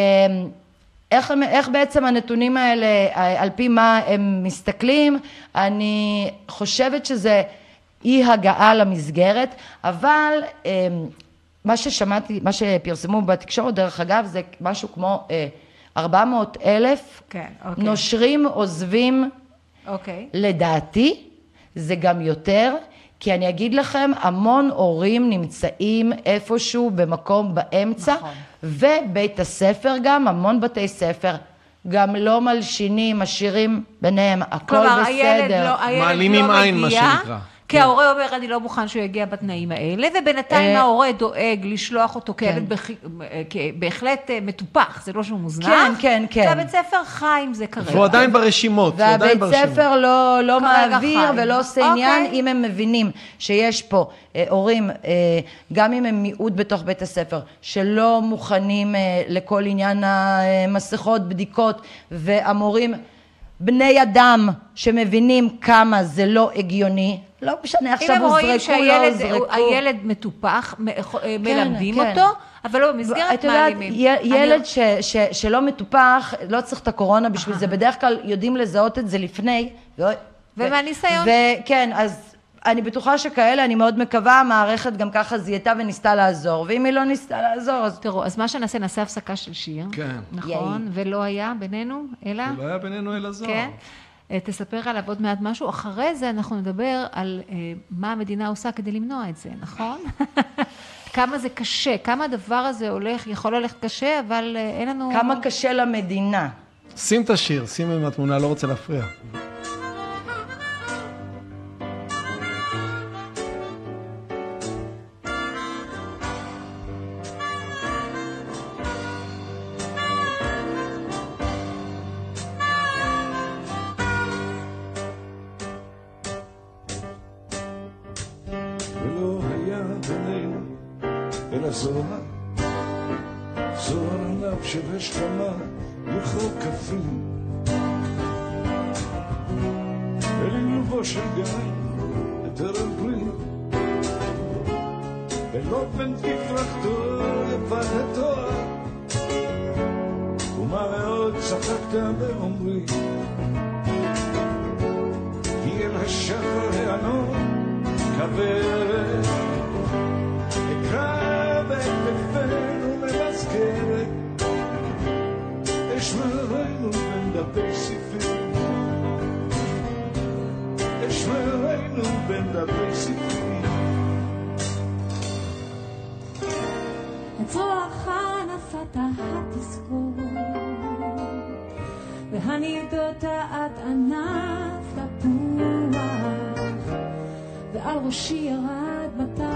איך, איך בעצם הנתונים האלה, אה, על פי מה הם מסתכלים? אני חושבת שזה אי הגעה למסגרת, אבל אה, מה ששמעתי, מה שפרסמו בתקשורת, דרך אגב, זה משהו כמו אה, 400 אלף כן, אוקיי. נושרים עוזבים אוקיי. לדעתי זה גם יותר, כי אני אגיד לכם, המון הורים נמצאים איפשהו במקום באמצע, נכון. ובית הספר גם, המון בתי ספר, גם לא מלשינים, משאירים ביניהם, הכל כלומר, בסדר. הילד לא, הילד מעלימים לא עין, מה מגיע, שנקרא. כי ההורה אומר, אני לא מוכן שהוא יגיע בתנאים האלה, ובינתיים אה, ההורה דואג לשלוח אותו כן. כילד בח- אה, בהחלט אה, מטופח, זה לא שהוא מוזנח. כן, כן, כן. והבית ספר חי עם זה כרגע. והוא עדיין ברשימות, הוא עדיין והבית ברשימות. ספר לא, לא מעביר. ולא עושה עניין אוקיי. אם הם מבינים שיש פה הורים, גם אם הם מיעוט בתוך בית הספר, שלא מוכנים לכל עניין המסכות, בדיקות, והמורים בני אדם שמבינים כמה זה לא הגיוני, לא משנה אם עכשיו הם רואים הוזרקו, לא שהילד מטופח, מ- אה, מלמדים כן. אותו, אבל לא במסגרת את יודעת, מעלימים. י- אני- ילד ש, ש, שלא מטופח, לא צריך את הקורונה בשביל זה, בדרך כלל יודעים לזהות את זה לפני. ו- ומהניסיון. וכן, אז אני בטוחה שכאלה, אני מאוד מקווה, המערכת גם ככה זיהתה וניסתה לעזור, ואם היא לא ניסתה לעזור, אז... תראו, אז מה שנעשה, נעשה הפסקה של שיר. כן. נכון, ולא היה בינינו, אלא? לא היה בינינו אלא זוהר. כן. אה, תספר עליו עוד מעט משהו. אחרי זה אנחנו נדבר על אה, מה המדינה עושה כדי למנוע את זה, נכון? *laughs* כמה זה קשה, כמה הדבר הזה הולך, יכול ללכת קשה, אבל אה, אין לנו... כמה קשה למדינה. שים את השיר, שים עם התמונה, לא רוצה להפריע. אלא זוהר, ענב של השכמה וחוק כפים. ולילובו של גיא בטרם פרי, ולא בן תפרחתו התואר, ומה מאוד צחקת באומרי, כי אל השחר הענון כוורת, אשמרנו בין דפי ספרים, אשמרנו בין דפי ספרים. את רוח הנפת התזכור, והנידות את ענף תפוח, ועל ראשי ירד מטר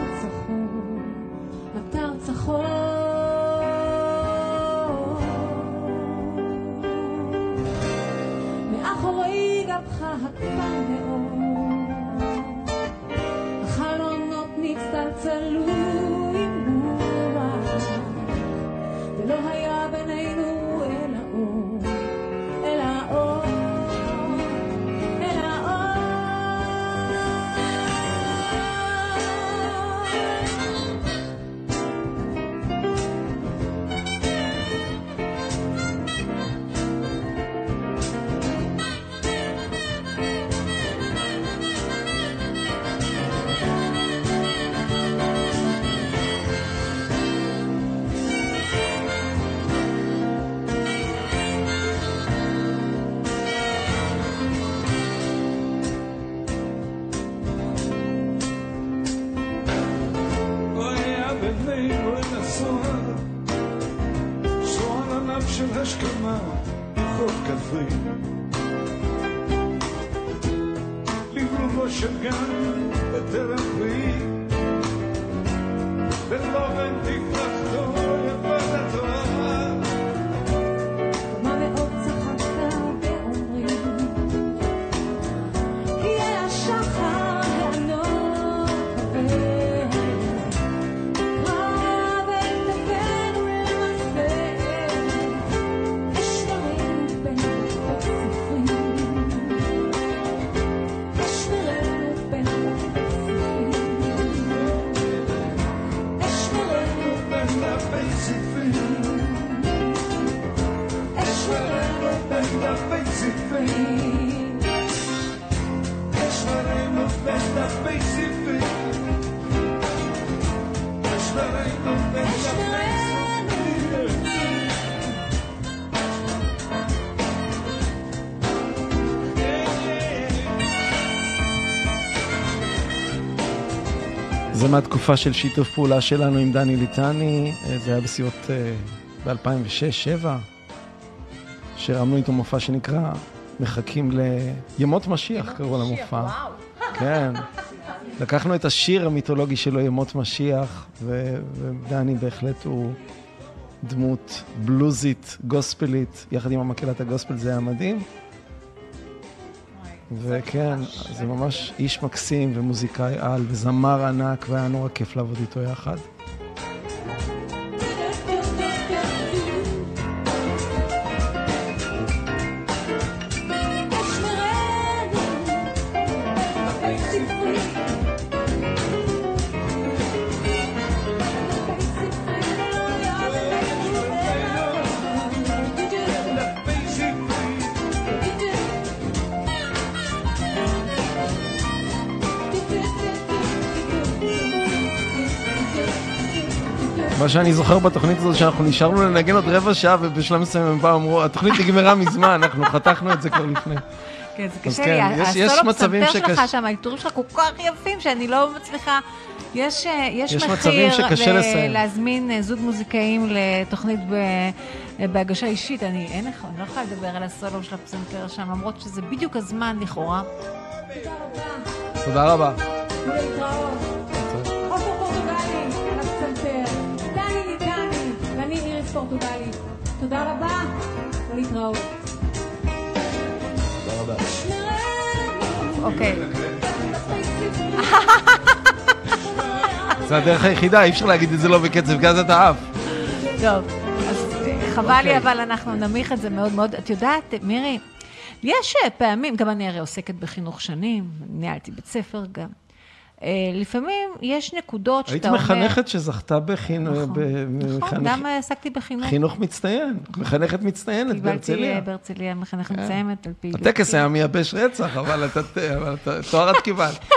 מהתקופה של שיתוף פעולה שלנו עם דני ליטני, אה, זה היה בסביבות ב-2006-2007, שהרמנו איתו מופע שנקרא מחכים לימות משיח, קראו למופע. כן. לקחנו את השיר המיתולוגי שלו, ימות משיח, ו- ודני בהחלט הוא דמות בלוזית, גוספלית, יחד עם המקהלת הגוספל זה היה מדהים. וכן, זה ממש איש מקסים ומוזיקאי על וזמר ענק, והיה נורא כיף לעבוד איתו יחד. מה שאני זוכר בתוכנית הזאת, שאנחנו נשארנו לנגן עוד רבע שעה, ובשלב מסוים הם באו, אמרו, התוכנית נגמרה מזמן, אנחנו חתכנו את זה כבר לפני. כן, זה קשה כן, לי. יש- יש הסולו פסנתר שלך שם, העיטורים שלך כל כך יפים, שאני לא מצליחה... יש, אה, יש, יש מחיר מצבים שקשה ל- לסיים. להזמין אה, זוג מוזיקאים לתוכנית ב, אה, בהגשה אישית. אני, אין לך, אני לא יכולה לדבר על הסולו של הפסנתר שם, למרות שזה בדיוק הזמן לכאורה. תודה רבה. תודה רבה. ואני איריס פורטוגלי. תודה רבה ולהתראות. אוקיי. זה הדרך היחידה, אי אפשר להגיד את זה לא בקצב, כי אז אתה עף. טוב, אז חבל לי, אבל אנחנו נמיך את זה מאוד מאוד. את יודעת, מירי, יש אה, פעמים, גם אני הרי עוסקת בחינוך שנים, ניהלתי בית ספר גם. אה, לפעמים יש נקודות היית שאתה אומר... מחנכת שזכתה בחינוך, נכון, נכון, גם עסקתי בחינוך. חינוך מצטיין, מחנכת מצטיינת קיבלתי בהרצליה. אה, בהרצליה מחנכת מסיימת על פעילות. הטקס היה מייבש רצח, אבל אתה- אבל אתה- תואר את קיבלת. *laughs*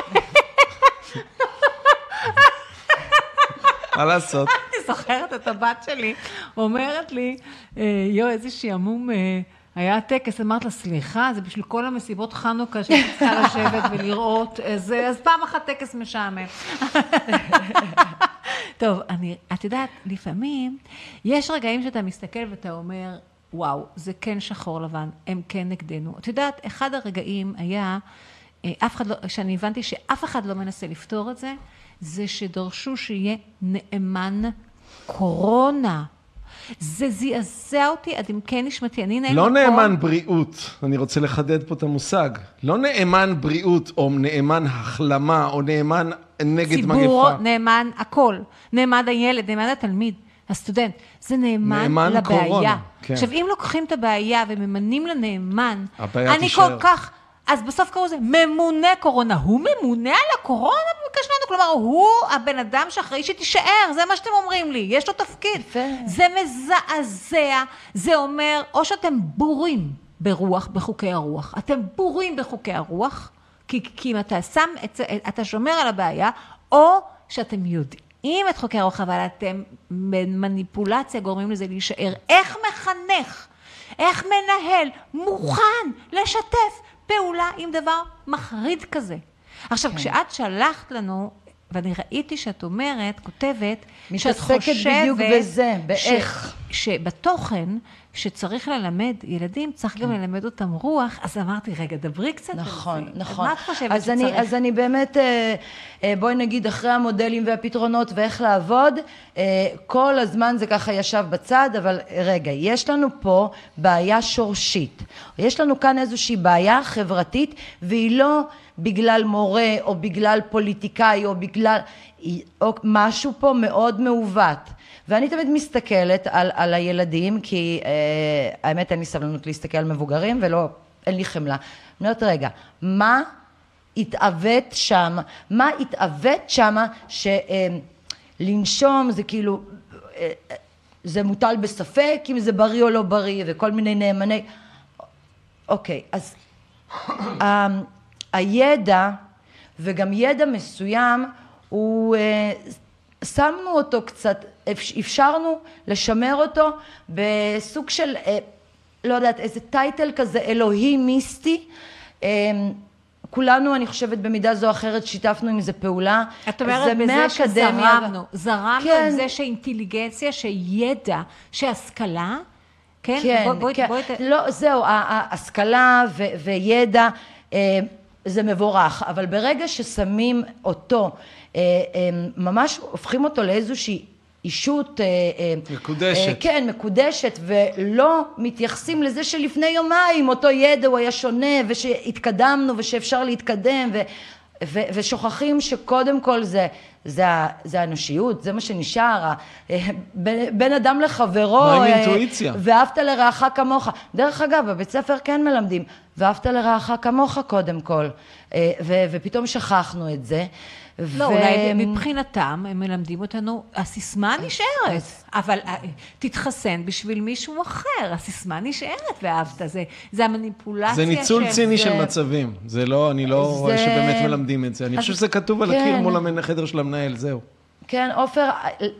מה לעשות? אני זוכרת את הבת שלי אומרת לי, אה, יואו, איזה שעמום היה הטקס. אמרת לה, סליחה, זה בשביל כל המסיבות חנוכה שהייתי צריכה לשבת ולראות, איזה, אז פעם אחת טקס משעמם. *laughs* טוב, אני, את יודעת, לפעמים יש רגעים שאתה מסתכל ואתה אומר, וואו, זה כן שחור לבן, הם כן נגדנו. את יודעת, אחד הרגעים היה, אה, אף אחד לא, שאני הבנתי שאף אחד לא מנסה לפתור את זה, זה שדרשו שיהיה נאמן קורונה. זה זעזע אותי עד עמקי נשמתי. אני נאמן לא. נאמן בריאות, אני רוצה לחדד פה את המושג. לא נאמן בריאות, או נאמן החלמה, או נאמן נגד ציבור מגפה. נאמן הכל. נאמן הילד, נאמן התלמיד, הסטודנט. זה נאמן, נאמן לבעיה. קורונה, כן. עכשיו, אם לוקחים את הבעיה וממנים לנאמן, אני תישאר. כל כך... אז בסוף קראו לזה ממונה קורונה. הוא ממונה על הקורונה? ביקש לנו, כלומר, הוא הבן אדם שאחראי שתישאר, זה מה שאתם אומרים לי, יש לו תפקיד. יפה. זה מזעזע, זה אומר, או שאתם בורים ברוח, בחוקי הרוח, אתם בורים בחוקי הרוח, כי, כי אם אתה שם, את, אתה שומר על הבעיה, או שאתם יודעים את חוקי הרוח, אבל אתם במניפולציה גורמים לזה להישאר. איך מחנך, איך מנהל מוכן לשתף פעולה עם דבר מחריד כזה? עכשיו, כשאת שלחת לנו, ואני ראיתי שאת אומרת, כותבת, שאת מתעסקת חושבת... בדיוק בזה, ש- באיך. שבתוכן, שצריך ללמד ילדים, צריך גם ללמד אותם רוח, אז אמרתי, רגע, דברי קצת על זה. נכון, נכון. מה את חושבת אז שצריך? אני, אז אני באמת, אה, אה, בואי נגיד, אחרי המודלים והפתרונות ואיך לעבוד, אה, כל הזמן זה ככה ישב בצד, אבל רגע, יש לנו פה בעיה שורשית. יש לנו כאן איזושהי בעיה חברתית, והיא לא בגלל מורה, או בגלל פוליטיקאי, או בגלל... או משהו פה מאוד מעוות. ואני תמיד מסתכלת על, על הילדים, כי אה, האמת אין לי סבלנות להסתכל על מבוגרים, ולא, אין לי חמלה. אני אומרת, רגע, מה התעוות שם? מה התעוות שם שלנשום זה כאילו, אה, אה, זה מוטל בספק אם זה בריא או לא בריא, וכל מיני נאמני... אוקיי, אז ה- הידע, וגם ידע מסוים, הוא, אה, שמנו אותו קצת, אפשרנו לשמר אותו בסוג של, אה, לא יודעת, איזה טייטל כזה אלוהי מיסטי. אה, כולנו, אני חושבת, במידה זו או אחרת, שיתפנו עם זה פעולה. את אומרת זה בזה שזרמנו, זרמנו כן. עם זה שאינטליגנציה, שידע, שהשכלה, כן? כן, בוא- בואי- כן. בואי ת- לא, זהו, ה- ה- השכלה ו- וידע אה, זה מבורך, אבל ברגע ששמים אותו, אה, אה, ממש הופכים אותו לאיזושהי אישות... אה, אה, מקודשת. אה, כן, מקודשת, ולא מתייחסים לזה שלפני יומיים אותו ידע הוא היה שונה, ושהתקדמנו, ושאפשר להתקדם, ו... ו- ושוכחים שקודם כל זה, זה, זה האנושיות, זה מה שנשאר, בין, בין אדם לחברו. מה עם אה, אינטואיציה? ואהבת לרעך כמוך. דרך אגב, בבית ספר כן מלמדים, ואהבת לרעך כמוך קודם כל, אה, ו- ופתאום שכחנו את זה. לא, ו- אולי מבחינתם הם מלמדים אותנו, הסיסמה נשארת, אבל אה, תתחסן בשביל מישהו אחר, הסיסמה נשארת ואהבת, זה, זה המניפולציה זה ניצול של- ציני של זה- מצבים. זה לא, אני לא זה- רואה שבאמת מלמדים את זה. אני אז- חושב שזה כתוב על כן. הקיר מול המנ- החדר של המנהל, זהו. כן, עופר,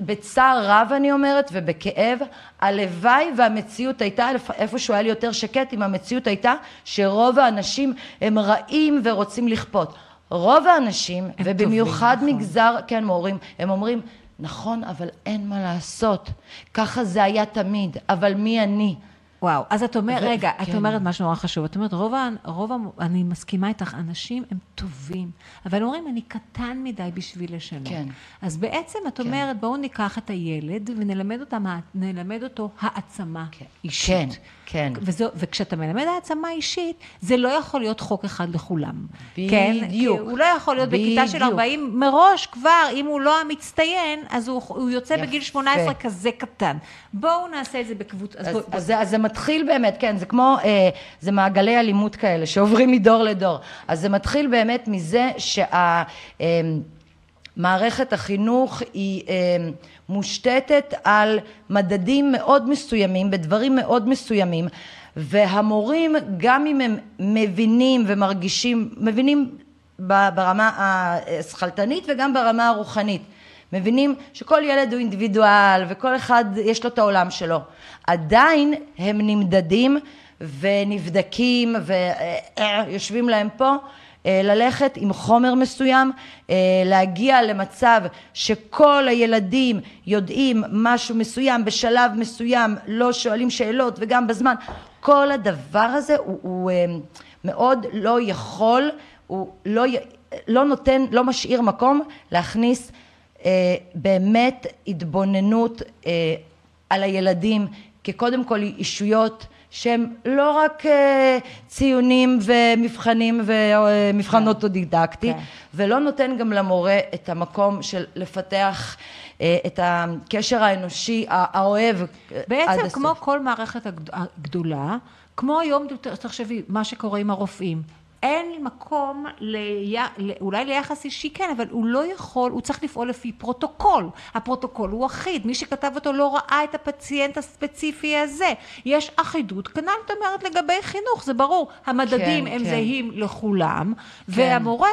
בצער רב אני אומרת, ובכאב, הלוואי והמציאות הייתה, איפשהו היה לי יותר שקט, אם המציאות הייתה שרוב האנשים הם רעים ורוצים לכפות. רוב האנשים, ובמיוחד טובים, נכון. מגזר, כן, מורים, הם אומרים, נכון, אבל אין מה לעשות. ככה זה היה תמיד, אבל מי אני? וואו, אז את אומרת, רגע, את כן. אומרת משהו נורא חשוב. את אומרת, רוב, רוב, אני מסכימה איתך, אנשים הם טובים, אבל אומרים, אני קטן מדי בשביל לשנות. כן. אז בעצם את אומרת, בואו ניקח את הילד ונלמד אותם, נלמד אותו העצמה כן. אישית. כן, כן. וזו, וכשאתה מלמד העצמה אישית, זה לא יכול להיות חוק אחד לכולם. כן? בדיוק. כי הוא לא יכול להיות בכיתה של בדיוק. 40 מראש כבר, אם הוא לא המצטיין, אז הוא, הוא יוצא יפה. בגיל 18 כזה קטן. בואו נעשה את זה בקבוצה. אז, בוא- אז, זה- אז זה מתחיל באמת, כן, זה כמו, אה, זה מעגלי אלימות כאלה שעוברים מדור לדור. אז זה מתחיל באמת מזה שהמערכת החינוך היא אה, מושתתת על מדדים מאוד מסוימים, בדברים מאוד מסוימים, והמורים, גם אם הם מבינים ומרגישים, מבינים ברמה השכלתנית וגם ברמה הרוחנית. מבינים שכל ילד הוא אינדיבידואל וכל אחד יש לו את העולם שלו. עדיין הם נמדדים ונבדקים ויושבים להם פה אה, ללכת עם חומר מסוים, אה, להגיע למצב שכל הילדים יודעים משהו מסוים בשלב מסוים, לא שואלים שאלות וגם בזמן. כל הדבר הזה הוא, הוא אה, מאוד לא יכול, הוא לא, לא נותן, לא משאיר מקום להכניס אה, באמת התבוננות אה, על הילדים כקודם כל אישויות שהם לא רק אה, ציונים ומבחנים ומבחן אוטודידקטי, כן. ולא נותן גם למורה את המקום של לפתח אה, את הקשר האנושי האוהב אה, בעצם. כמו כל מערכת הגד- הגדולה, כמו היום, תחשבי, מה שקורה עם הרופאים. אין מקום, לי... אולי ליחס אישי כן, אבל הוא לא יכול, הוא צריך לפעול לפי פרוטוקול. הפרוטוקול הוא אחיד, מי שכתב אותו לא ראה את הפציינט הספציפי הזה. יש אחידות, כנ"ל את אומרת לגבי חינוך, זה ברור. המדדים כן, הם כן. זהים לכולם, והמורה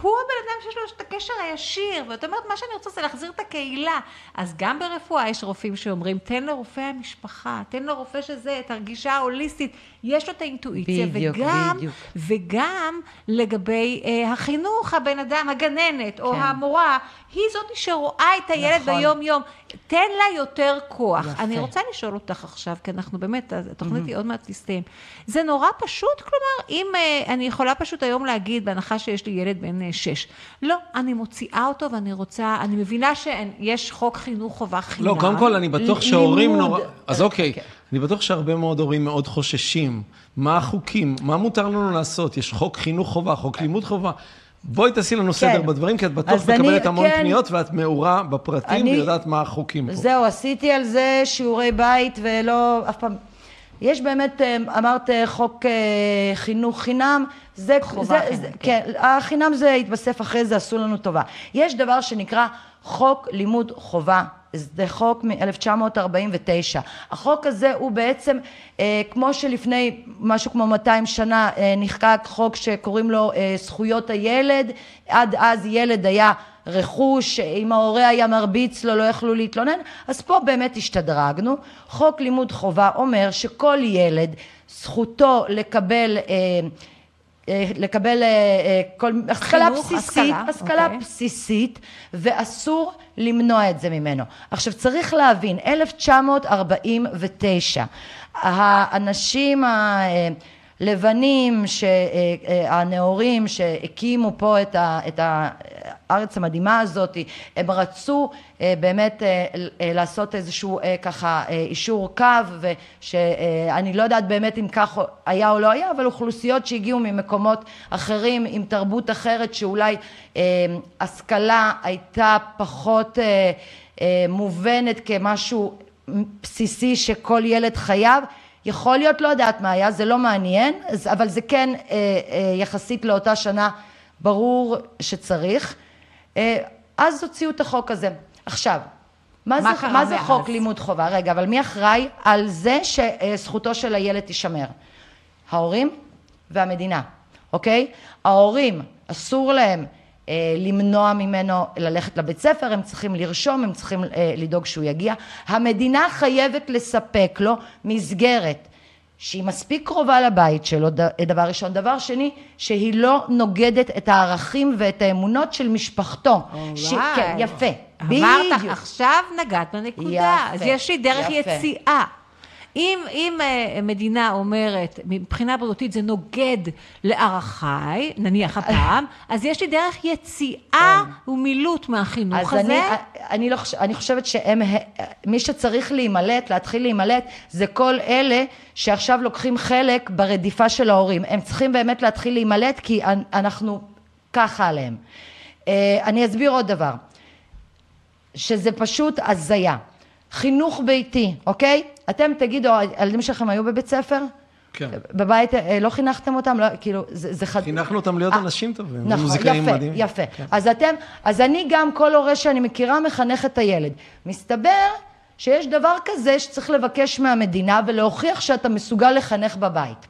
הוא הבן אדם שיש לו את הקשר הישיר, ואת אומרת, מה שאני רוצה זה להחזיר את הקהילה. אז גם ברפואה יש רופאים שאומרים, תן לרופא המשפחה, תן לרופא שזה, את הרגישה ההוליסטית, יש לו את האינטואיציה, בדיוק, וגם, בדיוק. וגם גם לגבי אה, החינוך, הבן אדם, הגננת או כן. המורה, היא זאת שרואה את הילד נכון. ביום-יום. תן לה יותר כוח. יפה. אני רוצה לשאול אותך עכשיו, כי אנחנו באמת, התוכנית היא עוד מעט תסתיים. זה נורא פשוט? כלומר, אם אה, אני יכולה פשוט היום להגיד, בהנחה שיש לי ילד בן אה, שש, לא, אני מוציאה אותו ואני רוצה, אני מבינה שיש חוק חינוך חובה חינם. לא, קודם כל, אני בטוח שהורים. נורא... אז אוקיי, אני בטוח שהרבה מאוד הורים מאוד חוששים. מה החוקים? מה מותר לנו לעשות? יש חוק חינוך חובה, חוק לימוד חובה. בואי תעשי לנו סדר בדברים, כי את בטוח מקבלת המון כן. פניות ואת מעורה בפרטים אני- ויודעת מה החוקים פה. זהו, עשיתי על זה שיעורי בית ולא, אף פעם... יש באמת, אה, אמרת אה, חוק אה, חינוך חינם, זה, חובה זה, חינם, זה, כן. כן, החינם זה התווסף אחרי זה, עשו לנו טובה. יש דבר שנקרא חוק לימוד חובה. זה חוק מ-1949. החוק הזה הוא בעצם, אה, כמו שלפני משהו כמו 200 שנה אה, נחקק חוק שקוראים לו אה, זכויות הילד, עד אז ילד היה רכוש, אם ההורה היה מרביץ לו לא יכלו להתלונן, אז פה באמת השתדרגנו. חוק לימוד חובה אומר שכל ילד זכותו לקבל אה, לקבל אה, אה, כל, השכלה חינוך, בסיסית, השכלה, השכלה אוקיי. בסיסית, ואסור למנוע את זה ממנו. עכשיו צריך להבין, 1949, האנשים הלבנים, ש- אה, אה, הנאורים שהקימו פה את, את הארץ המדהימה הזאת, הם רצו אה, באמת לעשות איזשהו ככה אישור קו, ושאני לא יודעת באמת אם כך היה או לא היה, אבל אוכלוסיות שהגיעו ממקומות אחרים עם תרבות אחרת שאולי השכלה הייתה פחות מובנת כמשהו בסיסי שכל ילד חייב. יכול להיות, לא יודעת מה היה, זה לא מעניין, אבל זה כן אה, אה, יחסית לאותה שנה ברור שצריך. אה, אז הוציאו את החוק הזה. עכשיו, מה, מה זה, מה זה מאז? חוק לימוד חובה? רגע, אבל מי אחראי על זה שזכותו של הילד תישמר? ההורים והמדינה, אוקיי? ההורים, אסור להם למנוע ממנו ללכת לבית ספר, הם צריכים לרשום, הם צריכים אה, לדאוג שהוא יגיע. המדינה חייבת לספק לו מסגרת שהיא מספיק קרובה לבית שלו, דבר ראשון. דבר שני, שהיא לא נוגדת את הערכים ואת האמונות של משפחתו. ש... כן, יפה. אמרת, בדיוק. עכשיו נגעת בנקודה. יפה, אז יש לי דרך יפה. יציאה. אם, אם אה, מדינה אומרת, מבחינה בריאותית זה נוגד לערכיי, נניח הפעם, אז יש לי דרך יציאה ומילוט מהחינוך כן. אז הזה. אני, אני, לא חושב, אני חושבת שהם, מי שצריך להימלט, להתחיל להימלט, זה כל אלה שעכשיו לוקחים חלק ברדיפה של ההורים. הם צריכים באמת להתחיל להימלט כי אנחנו ככה עליהם. אה, אני אסביר עוד דבר, שזה פשוט הזיה. חינוך ביתי, אוקיי? אתם תגידו, הילדים שלכם היו בבית ספר? כן. בבית אה, לא חינכתם אותם? לא, כאילו, זה, זה חד... חינכנו אותם להיות אה, אנשים טובים, נכון, מוזיקאים יפה, מדהימים. יפה. כן. אז אתם, אז אני גם, כל הורה שאני מכירה מחנך את הילד. מסתבר שיש דבר כזה שצריך לבקש מהמדינה ולהוכיח שאתה מסוגל לחנך בבית,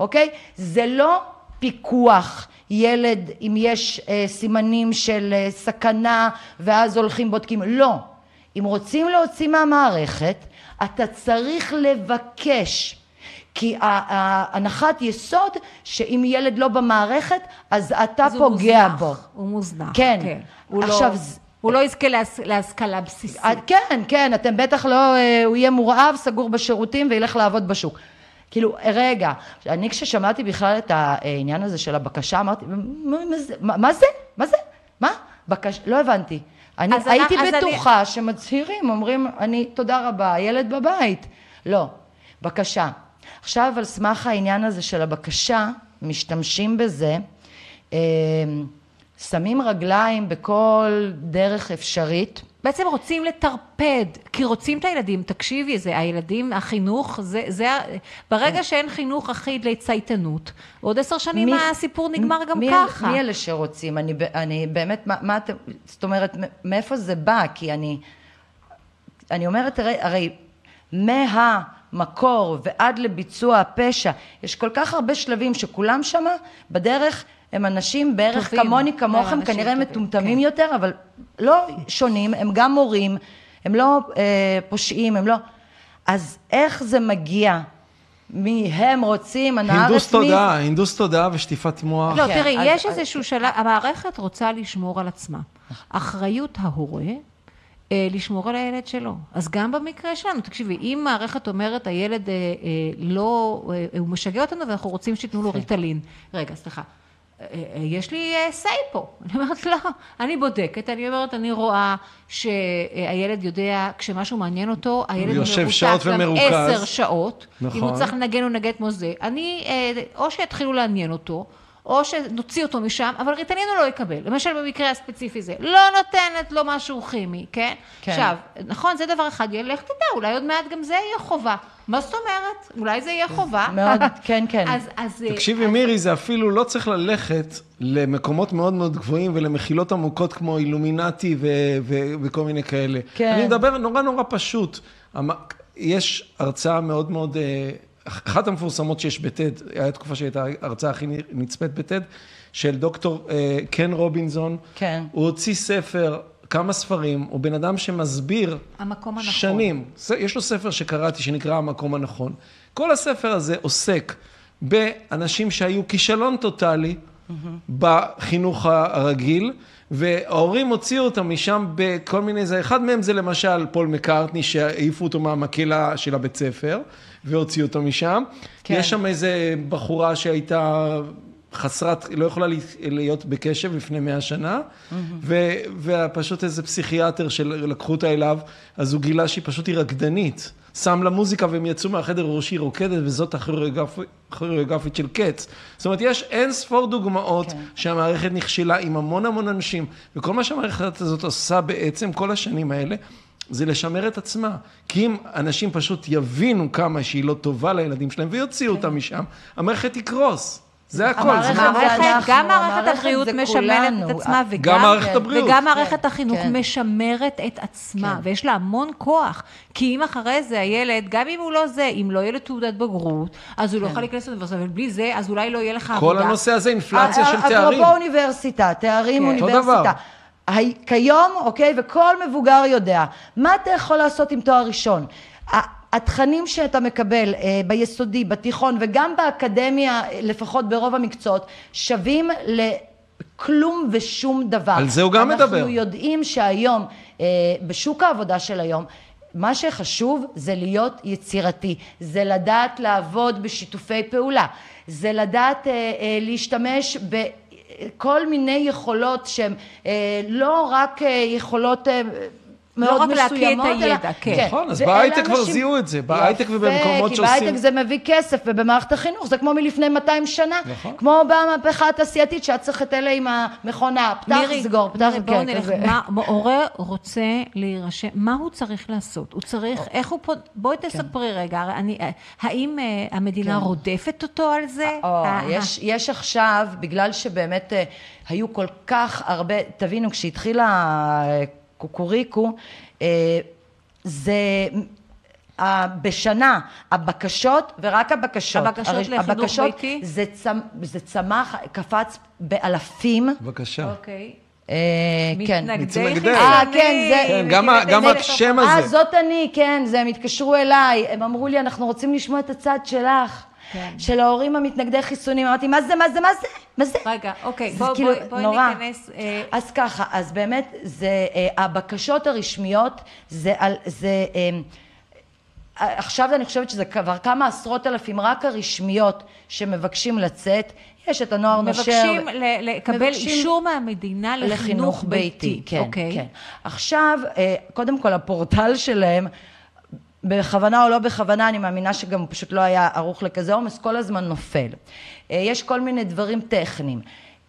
אוקיי? זה לא פיקוח. ילד, אם יש אה, סימנים של אה, סכנה ואז הולכים בודקים, לא. אם רוצים להוציא מהמערכת, אתה צריך לבקש. כי הנחת יסוד שאם ילד לא במערכת, אז אתה אז הוא פוגע מוזנח, בו. הוא מוזנח. כן. הוא עכשיו, לא, הוא לא יזכה להש, להשכלה בסיסית. אה, כן, כן, אתם בטח לא, אה, הוא יהיה מורעב, סגור בשירותים וילך לעבוד בשוק. כאילו, רגע, אני כששמעתי בכלל את העניין הזה של הבקשה, אמרתי, מה, מה זה? מה, מה זה? מה זה? מה? בקש... לא הבנתי. אני הייתי אני- בטוחה אני... שמצהירים, אומרים, אני, תודה רבה, הילד בבית. לא, בקשה. עכשיו, על סמך העניין הזה של הבקשה, משתמשים בזה, אה, שמים רגליים בכל דרך אפשרית. בעצם רוצים לטרפד, כי רוצים את הילדים, תקשיבי, זה הילדים, החינוך, זה, זה, ברגע שאין חינוך אחיד לצייתנות, עוד עשר שנים מי- הסיפור נגמר גם מי ככה. מי אלה שרוצים? אני, אני באמת, מה, מה אתם, זאת אומרת, מ- מאיפה זה בא? כי אני, אני אומרת, הרי, הרי מהמקור ועד לביצוע הפשע, יש כל כך הרבה שלבים שכולם שמה בדרך הם אנשים בערך טובים. כמוני, כמוכם, אנשים כנראה טובים, מטומטמים כן. יותר, אבל לא שונים, הם גם מורים, הם לא אה, פושעים, הם לא... אז איך זה מגיע מי הם רוצים, הנאה הינדוס רצמית. תודעה, הינדוס תודעה ושטיפת מוח. לא, כן, תראי, אז- יש אז- איזשהו שלב, המערכת רוצה לשמור על עצמה. אחריות ההורה, אה, לשמור על הילד שלו. אז גם במקרה שלנו, תקשיבי, אם מערכת אומרת, הילד אה, אה, לא, אה, הוא משגע אותנו ואנחנו רוצים שייתנו לו ריטלין. רגע, סליחה. אה, אה, יש לי סיי פה. *laughs* אני אומרת, לא, אני בודקת, אני אומרת, אני רואה שהילד יודע, כשמשהו מעניין אותו, הילד מרותק שעות גם. עשר שעות. אם הוא נכון. צריך לנגן, הוא נגן כמו זה. אני, אה, או שיתחילו לעניין אותו, או שנוציא אותו משם, אבל ריטלין הוא לא יקבל. למשל במקרה הספציפי זה, לא נותנת לו משהו כימי, כן? כן. עכשיו, נכון, זה דבר אחד, לך תדע, אולי עוד מעט גם זה יהיה חובה. מה זאת אומרת? אולי זה יהיה חובה. מאוד, *laughs* כן, כן. אז, אז... אה, תקשיבי, אז- מירי, זה אפילו לא צריך ללכת למקומות מאוד מאוד גבוהים ולמחילות עמוקות כמו אילומינטי ו- ו- וכל מיני כאלה. כן. אני מדבר נורא נורא פשוט. יש הרצאה מאוד מאוד, אה, אחת המפורסמות שיש בטד, הייתה תקופה שהייתה ההרצאה הכי נצפית בטד, של דוקטור אה, קן רובינזון. כן. הוא הוציא ספר, כמה ספרים, הוא בן אדם שמסביר המקום הנכון. שנים. יש לו ספר שקראתי שנקרא המקום הנכון. כל הספר הזה עוסק באנשים שהיו כישלון טוטאלי בחינוך הרגיל, וההורים הוציאו אותם משם בכל מיני, זה, אחד מהם זה למשל פול מקארטני, שהעיפו אותו מהמקהלה של הבית ספר, והוציאו אותו משם. כן. יש שם איזה בחורה שהייתה חסרת, לא יכולה להיות בקשב לפני מאה שנה, ו- ופשוט איזה פסיכיאטר שלקחו אותה אליו, אז הוא גילה שהיא פשוט היא רקדנית. שם לה מוזיקה והם יצאו מהחדר ראש שהיא רוקדת, וזאת הכוריאוגרפ- הכוריאוגרפית של קץ. זאת אומרת, יש אין ספור דוגמאות כן. שהמערכת נכשלה עם המון המון אנשים, וכל מה שהמערכת הזאת עושה בעצם כל השנים האלה, זה לשמר את עצמה. כי אם אנשים פשוט יבינו כמה שהיא לא טובה לילדים שלהם ויוציאו אותם משם, המערכת תקרוס. זה הכל. זה המערכת זה המערכת, אנחנו, גם מערכת הבריאות משמרת כולנו. את עצמה, וגם, גם מערכת הבריאות. וגם מערכת החינוך כן. משמרת את עצמה, ויש לה המון כוח. כי אם אחרי זה הילד, גם אם הוא לא זה, אם לא יהיה לו תעודת בגרות, אז הוא לא יכול להיכנס לאוניברסיטה, אבל בלי זה, אז אולי לא יהיה לך כל עבודה. הנושא הזה אינפלציה של אפרופו תארים. אוניברסיטה, תארים כן. אותו דבר. אוניברסיטה. כיום, אוקיי, וכל מבוגר יודע, מה אתה יכול לעשות עם תואר ראשון? התכנים שאתה מקבל אה, ביסודי, בתיכון וגם באקדמיה, אה, לפחות ברוב המקצועות, שווים לכלום ושום דבר. על זה הוא גם מדבר. אנחנו יודעים שהיום, אה, בשוק העבודה של היום, מה שחשוב זה להיות יצירתי, זה לדעת לעבוד בשיתופי פעולה, זה לדעת אה, אה, להשתמש ב... כל מיני יכולות שהן אה, לא רק אה, אה, מאוד רק להקיא את מסוימות, אלא- הידע, כן. נכון, אז בהייטק כבר אנשים- זיהו את זה, בהייטק ובמקומות כי שעושים- בהייטק זה מביא כסף, ובמערכת החינוך זה כמו מלפני 200 שנה. נכון. כמו במהפכה התעשייתית, שהיה צריך את אלה עם המכונה, פתח, מירי, סגור, פתח, מירי, בואו כן, נלך, כזה. מה, הורה רוצה להירשם, מה הוא צריך לעשות? הוא צריך, איך הוא פה, בואי כן. תספרי רגע, אני, האם אה, המדינה רודפת אותו על זה? או, אה, יש, יש עכשיו, בגלל שבאמת אה, היו כל כך הרבה, תבינו, כשהתחילה אה, קוקוריקו, אה, זה... אה, בשנה, הבקשות, ורק הבקשות, הבקשות הרי- לחינוך הבקשות, ביתי? זה, צמ, זה צמח, קפץ באלפים. בבקשה. אוקיי. אה, כן. מתנגדי. חיסונים. אה, כן, זה- כן, גם השם. הזה. אה, זאת אני, כן, זה, הם התקשרו אליי, הם אמרו לי, אנחנו רוצים לשמוע את הצד שלך, כן. של ההורים המתנגדי חיסונים. אמרתי, מה זה, מה זה, מה זה? מה זה? רגע, אוקיי, זה בוא- כאילו בואי בואי נורא. ניכנס, אה, אז ככה, אז באמת, זה, אה, הבקשות הרשמיות, זה על, זה, אה, עכשיו אני חושבת שזה כבר כמה עשרות אלפים, רק הרשמיות שמבקשים לצאת, יש את הנוער נושר. מבקשים לקבל מבקשים אישור מהמדינה לחינוך ביתי. כן, אוקיי. כן. עכשיו, אה, קודם כל הפורטל שלהם, בכוונה או לא בכוונה, אני מאמינה שגם הוא פשוט לא היה ערוך לכזה עומס, כל הזמן נופל. אה, יש כל מיני דברים טכניים.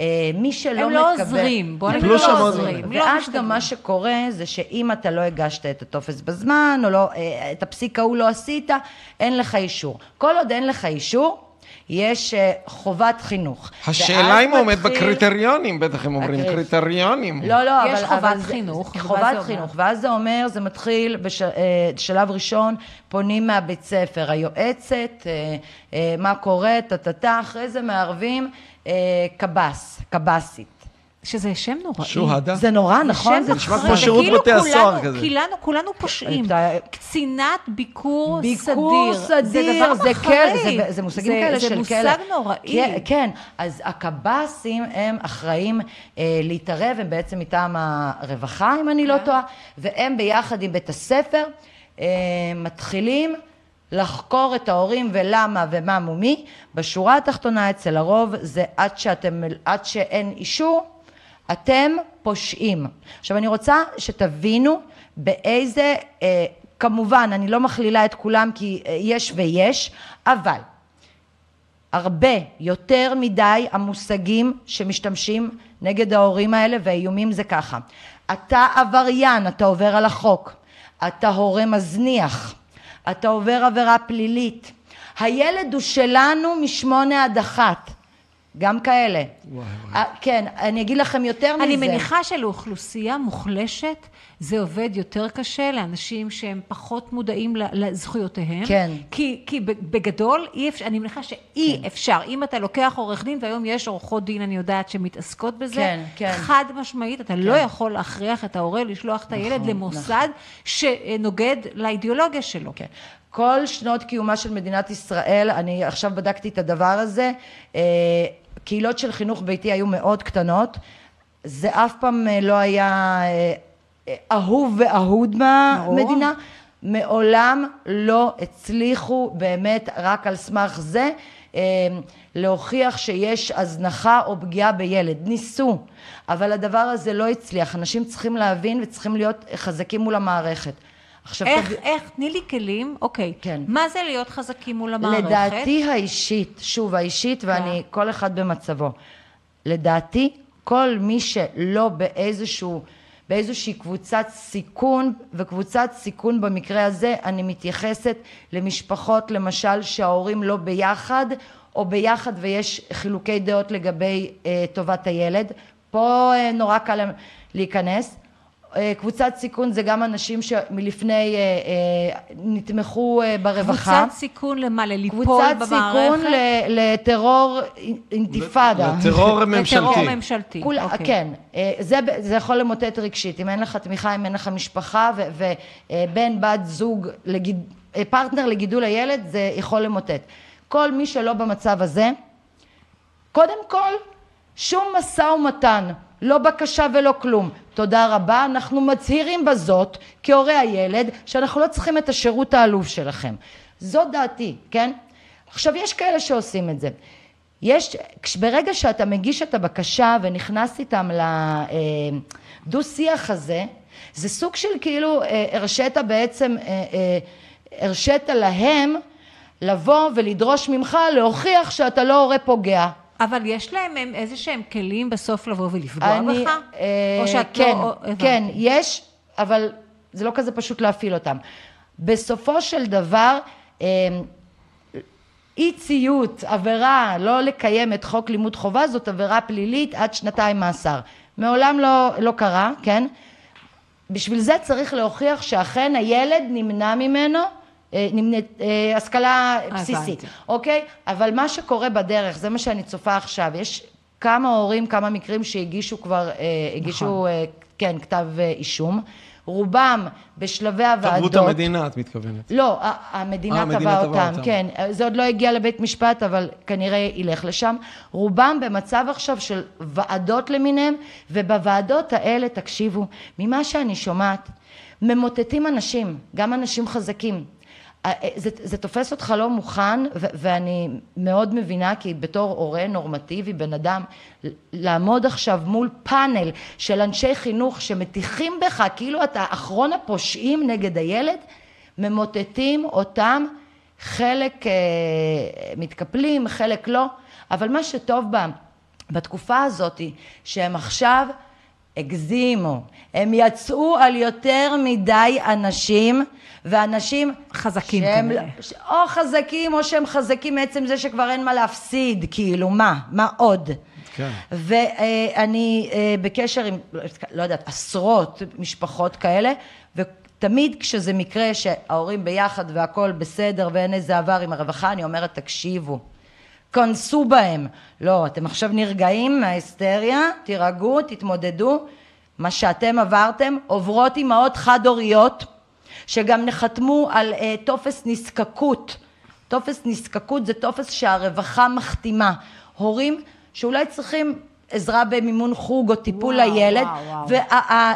אה, מי שלא הם מקבל... לא עוזרים, בוא הם נגיד לא לא עוזרים. עוזרים. לא ואז. גם מה שקורה זה שאם אתה לא הגשת את הטופס בזמן, או לא, אה, את הפסיק ההוא לא עשית, אין לך אישור. כל עוד אין לך אישור, יש אה, חובת חינוך. השאלה אם הוא עומד מתחיל- בקריטריונים, בטח הם אומרים הקריט- קריטריונים. לא, לא, יש אבל... חובת אבל זה- חינוך, זה חובת אומר? חינוך, ואז זה אומר, זה מתחיל בשלב ראשון, פונים מהבית ספר, היועצת, אה, אה, מה קורה, טה-טה-טה, אחרי זה מערבים אה, קב"ס, קב"סית. שזה שם נוראי. שוהדה. זה נורא, נכון? זה נשמע. כמו שירות בתי הסוהר כזה. כולנו, כולנו פושעים. קצינת ביקור, ביקור סדיר. סדיר, זה זה דבר כן, מחריד. זה, זה מושגים זה- כאלה של זה כלא. מושג נוראי. כן, כן, אז הקב"סים הם אחראים אה, להתערב, הם בעצם מטעם הרווחה, אם אני לא כן. טועה, והם ביחד עם בית הספר אה, מתחילים לחקור את ההורים ולמה ומה מומי. בשורה התחתונה אצל הרוב זה עד, שאתם, עד שאין אישור, אתם פושעים. עכשיו אני רוצה שתבינו באיזה, אה, כמובן אני לא מכלילה את כולם כי אה, יש ויש, אבל הרבה יותר מדי המושגים שמשתמשים נגד ההורים האלה והאיומים זה ככה. אתה עבריין, אתה עובר על החוק. אתה הורה מזניח. אתה עובר עבירה פלילית. הילד הוא שלנו משמונה עד אחת. גם כאלה. וואי, אה, כן, אני אגיד לכם יותר מזה. אני מניחה שלאוכלוסייה מוחלשת זה עובד יותר קשה לאנשים שהם פחות מודעים לזכויותיהם. כן. כי, כי בגדול, אי אפשר, אני מניחה שאי כן. אפשר. אם אתה לוקח עורך דין, והיום יש עורכות דין, אני יודעת, שמתעסקות בזה, כן, כן. חד משמעית, אתה לא יכול להכריח את ההורה לשלוח את הילד נכון, למוסד שנוגד לאידיאולוגיה שלו. כן. כל שנות קיומה של מדינת ישראל, אני עכשיו בדקתי את הדבר הזה, אה, קהילות של חינוך ביתי היו מאוד קטנות, זה אף פעם אה, לא היה אה, אה, אהוב ואהוד מהמדינה, מעולם לא הצליחו באמת רק על סמך זה אה, להוכיח שיש הזנחה או פגיעה בילד. ניסו, אבל הדבר הזה לא הצליח. אנשים צריכים להבין וצריכים להיות חזקים מול המערכת. עכשיו, איך, תב- איך, תני לי כלים, אוקיי. כן. מה זה להיות חזקים מול המערכת? לדעתי האישית, שוב האישית ואני, כל אחד במצבו, לדעתי כל מי שלא באיזשהו, באיזושהי קבוצת סיכון, וקבוצת סיכון במקרה הזה אני מתייחסת למשפחות למשל שההורים לא ביחד, או ביחד ויש חילוקי דעות לגבי אה, טובת הילד, פה אה, נורא קל להיכנס. אה, קבוצת סיכון זה גם אנשים שמלפני אה, אה, נתמכו אה, ברווחה. קבוצת סיכון למה? לליפול קבוצת במערכת? סיכון ל- לטרור אינתיפאדה. לטרור ממשלתי. לטרור ממשלתי. כול, אוקיי. כן, אה, זה, זה יכול למוטט רגשית, אם אין לך תמיכה, אם אין לך משפחה ובן, בת זוג, לגיד, אה, פרטנר לגידול הילד, זה יכול למוטט. כל מי שלא במצב הזה, קודם כל, שום משא ומתן, לא בקשה ולא כלום. תודה רבה, אנחנו מצהירים בזאת, כהורי הילד, שאנחנו לא צריכים את השירות העלוב שלכם. זו דעתי, כן? עכשיו, יש כאלה שעושים את זה. יש, ברגע שאתה מגיש את הבקשה ונכנס איתם לדו-שיח הזה, זה סוג של כאילו אה, הרשית בעצם, אה, אה, הרשית להם לבוא ולדרוש ממך להוכיח שאתה לא הורה פוגע. אבל יש להם הם איזה שהם כלים בסוף לבוא ולפגוע אני, בך? אה, או שאת כן, לא... הבנתי. כן, יש, אבל זה לא כזה פשוט להפעיל אותם. בסופו של דבר, אה, אי ציות, עבירה, לא לקיים את חוק לימוד חובה, זאת עבירה פלילית עד שנתיים מאסר. מעולם לא, לא קרה, כן? בשביל זה צריך להוכיח שאכן הילד נמנע ממנו אה, נמנעת, אה, השכלה בסיסית, הבנתי. אוקיי? אבל מה שקורה בדרך, זה מה שאני צופה עכשיו, יש כמה הורים, כמה מקרים שהגישו כבר, אה, הגישו, נכון. אה, כן, כתב אה, אישום, רובם בשלבי הוועדות. תרבות המדינה, את מתכוונת. לא, המדינה אה, המדינה אותם, אותם. כן. זה עוד לא הגיע לבית משפט, אבל כנראה ילך לשם. רובם במצב עכשיו של ועדות למיניהם, ובוועדות האלה, תקשיבו, ממה שאני שומעת, ממוטטים אנשים, גם אנשים חזקים. אה, אה, זה, זה תופס אותך לא מוכן, ו- ואני מאוד מבינה, כי בתור הורה נורמטיבי, בן אדם, לעמוד עכשיו מול פאנל של אנשי חינוך שמטיחים בך כאילו אתה אחרון הפושעים נגד הילד, ממוטטים אותם, חלק אה, מתקפלים, חלק לא, אבל מה שטוב בהם בתקופה הזאת, שהם עכשיו הגזימו, הם יצאו על יותר מדי אנשים, ואנשים חזקים שהם, כנראה. ש- או חזקים או שהם חזקים מעצם זה שכבר אין מה להפסיד, כאילו מה, מה עוד? כן. ואני אה, בקשר עם, לא יודעת, עשרות משפחות כאלה, ותמיד כשזה מקרה שההורים ביחד והכול בסדר ואין איזה עבר עם הרווחה, אני אומרת, תקשיבו, כנסו בהם. לא, אתם עכשיו נרגעים מההיסטריה, תירגעו, תתמודדו. מה שאתם עברתם, עוברות אימהות חד-הוריות, שגם נחתמו על אה, טופס נזקקות. טופס נזקקות זה טופס שהרווחה מחתימה. הורים שאולי צריכים עזרה במימון חוג או טיפול וואו, לילד, וואו, וואו.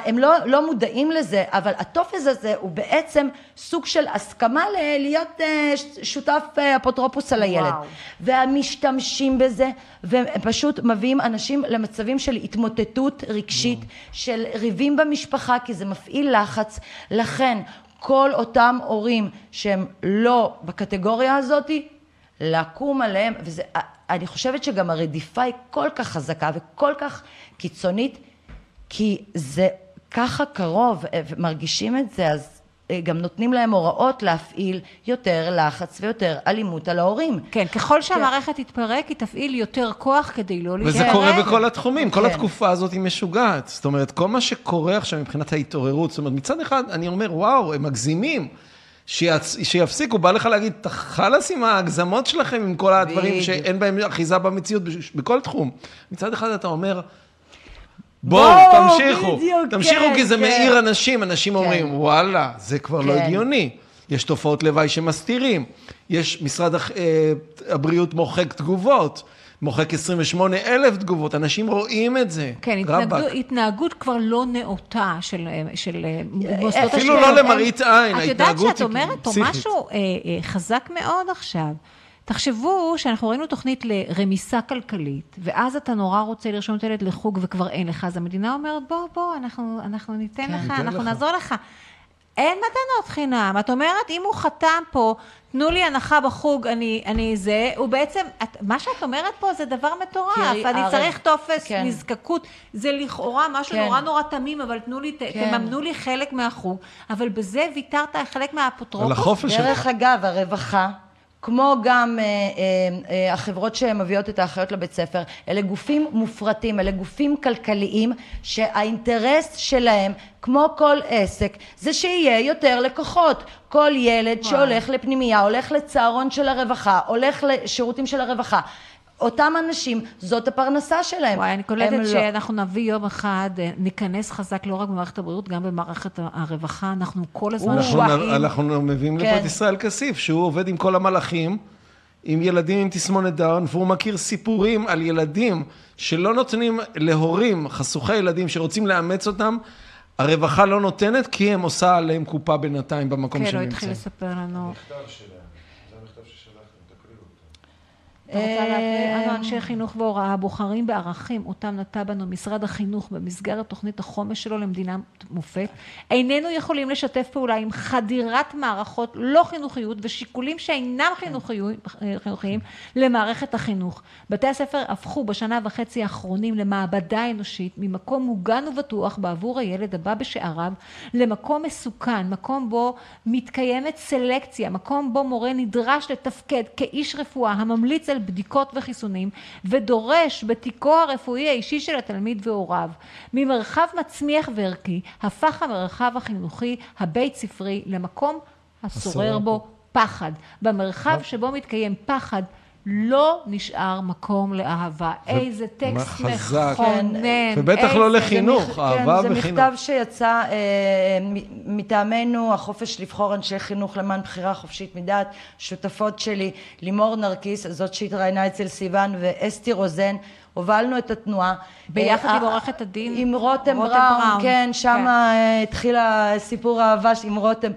והם לא, לא מודעים לזה, אבל הטופס הזה הוא בעצם סוג של הסכמה ל- להיות ש- שותף אה, אפוטרופוס על הילד. וואו. והמשתמשים בזה, והם פשוט מביאים אנשים למצבים של התמוטטות רגשית, של ריבים במשפחה, כי זה מפעיל לחץ. לכן, כל אותם הורים שהם לא בקטגוריה הזאתי, לקום עליהם, וזה, אני חושבת שגם הרדיפה היא כל כך חזקה וכל כך קיצונית, כי זה ככה קרוב, אה, ומרגישים את זה, אז גם נותנים להם הוראות להפעיל יותר לחץ ויותר אלימות על ההורים. כן, ככל שהמערכת תתפרק, היא תפעיל יותר כוח כדי לא להתפרק. וזה קורה בכל התחומים, כל כן. התקופה הזאת היא משוגעת. זאת אומרת, כל מה שקורה עכשיו מבחינת ההתעוררות, זאת אומרת, מצד אחד אני אומר, וואו, הם מגזימים. שיצ... שיפסיקו, בא לך להגיד, חלאס עם ההגזמות שלכם, עם כל הדברים. שאין בהם אחיזה במציאות, בכל תחום. מצד אחד אתה אומר, בואו, בואו, תמשיכו, בדיוק, תמשיכו כן, כי זה כן. מאיר אנשים, אנשים כן. אומרים, וואלה, זה כבר לא כן. הגיוני. יש תופעות לוואי שמסתירים, יש משרד הח- אה, הבריאות מוחק תגובות, מוחק 28 אלף תגובות, אנשים רואים את זה. כן. התנגדו, התנהגות כבר לא נאותה של, של אה, מוסדות אפילו השלטון. לא למראית עין, את יודעת ההתנהגות שאת היא אומרת פה פסיכית. משהו אה, אה, חזק מאוד עכשיו. תחשבו שאנחנו ראינו תוכנית לרמיסה כלכלית, ואז אתה נורא רוצה לרשום את הילד לחוג וכבר אין לך, אז המדינה אומרת, בוא, בוא, אנחנו, אנחנו ניתן לך, ניתן אנחנו לך. נעזור לך. אין מתנות חינם. את אומרת, אם הוא חתם פה, תנו לי הנחה בחוג, אני, אני זה, הוא בעצם, את, מה שאת אומרת פה זה דבר מטורף. אני הרי- צריך טופס כן. נזקקות. זה לכאורה משהו כן. נורא נורא תמים, אבל תנו לי, ת- כן. תממנו לי חלק מהחוג. אבל בזה ויתרת חלק מהאפוטרופוס. על החופש שלך. דרך אגב, הרווחה, כמו גם אה, אה, אה, החברות שמביאות את האחיות לבית ספר, אלה גופים מופרטים, אלה גופים כלכליים שהאינטרס שלהם, כמו כל עסק, זה שיהיה יותר לקוחות. כל ילד שהולך לפנימייה, הולך לצהרון של הרווחה, הולך לשירותים של הרווחה. אותם אנשים, זאת הפרנסה שלהם. וואי, אני קולטת לא. שאנחנו נביא יום אחד, אה, ניכנס חזק לא רק במערכת הבריאות, גם במערכת הרווחה, אנחנו כל הזמן אנחנו, שואלים. נ- אנחנו מביאים לפה כן. את ישראל כסיף, שהוא עובד עם כל המלאכים, עם ילדים עם תסמונת דאון, והוא מכיר סיפורים על ילדים שלא נותנים להורים, חשוכי ילדים שרוצים לאמץ אותם, הרווחה לא נותנת, כי הם עושה עליהם קופה בינתיים במקום כן, שהם הוא התחיל נמצאים. לספר לנו. אה, אתה רוצה להקריא? אנו אנשי חינוך והוראה בוחרים בערכים אותם נטע בנו משרד החינוך במסגרת תוכנית החומש שלו למדינת מופת. איננו יכולים לשתף פעולה עם חדירת מערכות לא חינוכיות ושיקולים שאינם חינוכיים, חינוכיים למערכת החינוך. בתי הספר הפכו בשנה וחצי האחרונים למעבדה אנושית ממקום מוגן ובטוח בעבור הילד הבא בשעריו למקום מסוכן, מקום בו מתקיימת סלקציה, מקום בו מורה נדרש לתפקד כאיש רפואה הממליץ על בדיקות וחיסונים ודורש בתיקו הרפואי האישי של התלמיד והוריו. ממרחב מצמיח וערכי הפך המרחב החינוכי הבית ספרי למקום השורר בו פחד. במרחב שבו מתקיים פחד לא נשאר מקום לאהבה. איזה טקסט חזק. מכונן. ובטח לא לחינוך, כן, אהבה זה וחינוך. מכתב שיצא אה, מ- מטעמנו, החופש לבחור אנשי חינוך למען בחירה חופשית מדעת, שותפות שלי, לימור נרקיס, זאת שהתראיינה אצל סיוון, ואסתי רוזן, הובלנו את התנועה. ביחד אה, עם עורכת הדין עם רותם רותם בראון, בראון, כן, שם כן. אה, התחיל הסיפור האהבה עם רותם.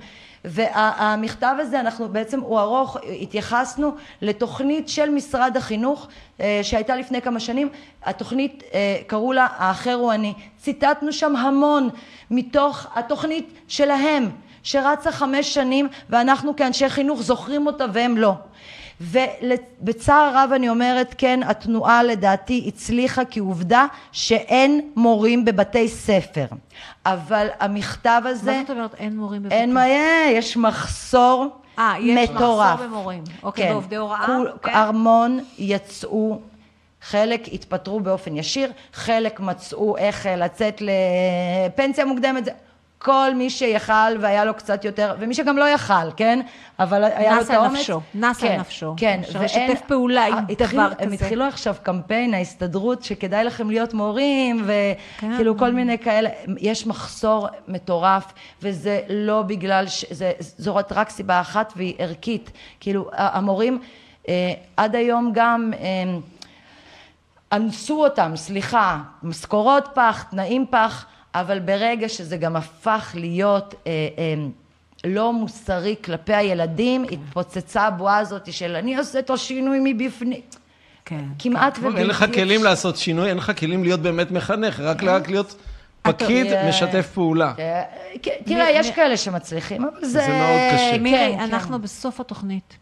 והמכתב הזה, אנחנו בעצם, הוא ארוך, התייחסנו לתוכנית של משרד החינוך אה, שהייתה לפני כמה שנים, התוכנית אה, קראו לה האחר הוא אני, ציטטנו שם המון מתוך התוכנית שלהם, שרצה חמש שנים ואנחנו כאנשי חינוך זוכרים אותה והם לא. ובצער רב אני אומרת, כן, התנועה לדעתי הצליחה כי עובדה שאין מורים בבתי ספר. אבל המכתב הזה... מה זאת אומרת אין מורים בבתי? אין מה יהיה, יש מחסור אה, יש מטורף. מחסור במורים. אוקיי, כן. בעובדי הוראה? כול- כן. המון יצאו, חלק התפטרו באופן ישיר, חלק מצאו איך אה, לצאת לפנסיה מוקדמת. כל מי שיכל והיה לו קצת יותר, ומי שגם לא יכל, כן? אבל היה לו את נס על האומץ. נפשו, נס על כן, נפשו. כן, אפשר לשתף פעולה עם התחיל- דבר הם כזה. התחילו עכשיו קמפיין, ההסתדרות, שכדאי לכם להיות מורים, כן. וכאילו כל מיני כאלה, יש מחסור מטורף, וזה לא בגלל, ש... זה, זאת רק סיבה אחת והיא ערכית. כאילו, המורים אה, עד היום גם... אה, אנסו אותם, סליחה, משכורות פח, תנאים פח, אבל ברגע שזה גם הפך להיות אה, אה, לא מוסרי כלפי הילדים, התפוצצה הבועה הזאת של אני עושה את השינוי מבפנים. כן. כמעט ובלתי אין לך כלים אפשרי. לעשות שינוי, אין לך כלים להיות באמת מחנך, רק רק להיות פקיד אה, משתף פעולה. אה, כן, תראה, יש כאלה שמצליחים, אבל זה... זה מאוד קשה. כן, מירי, כן. אנחנו בסוף התוכנית,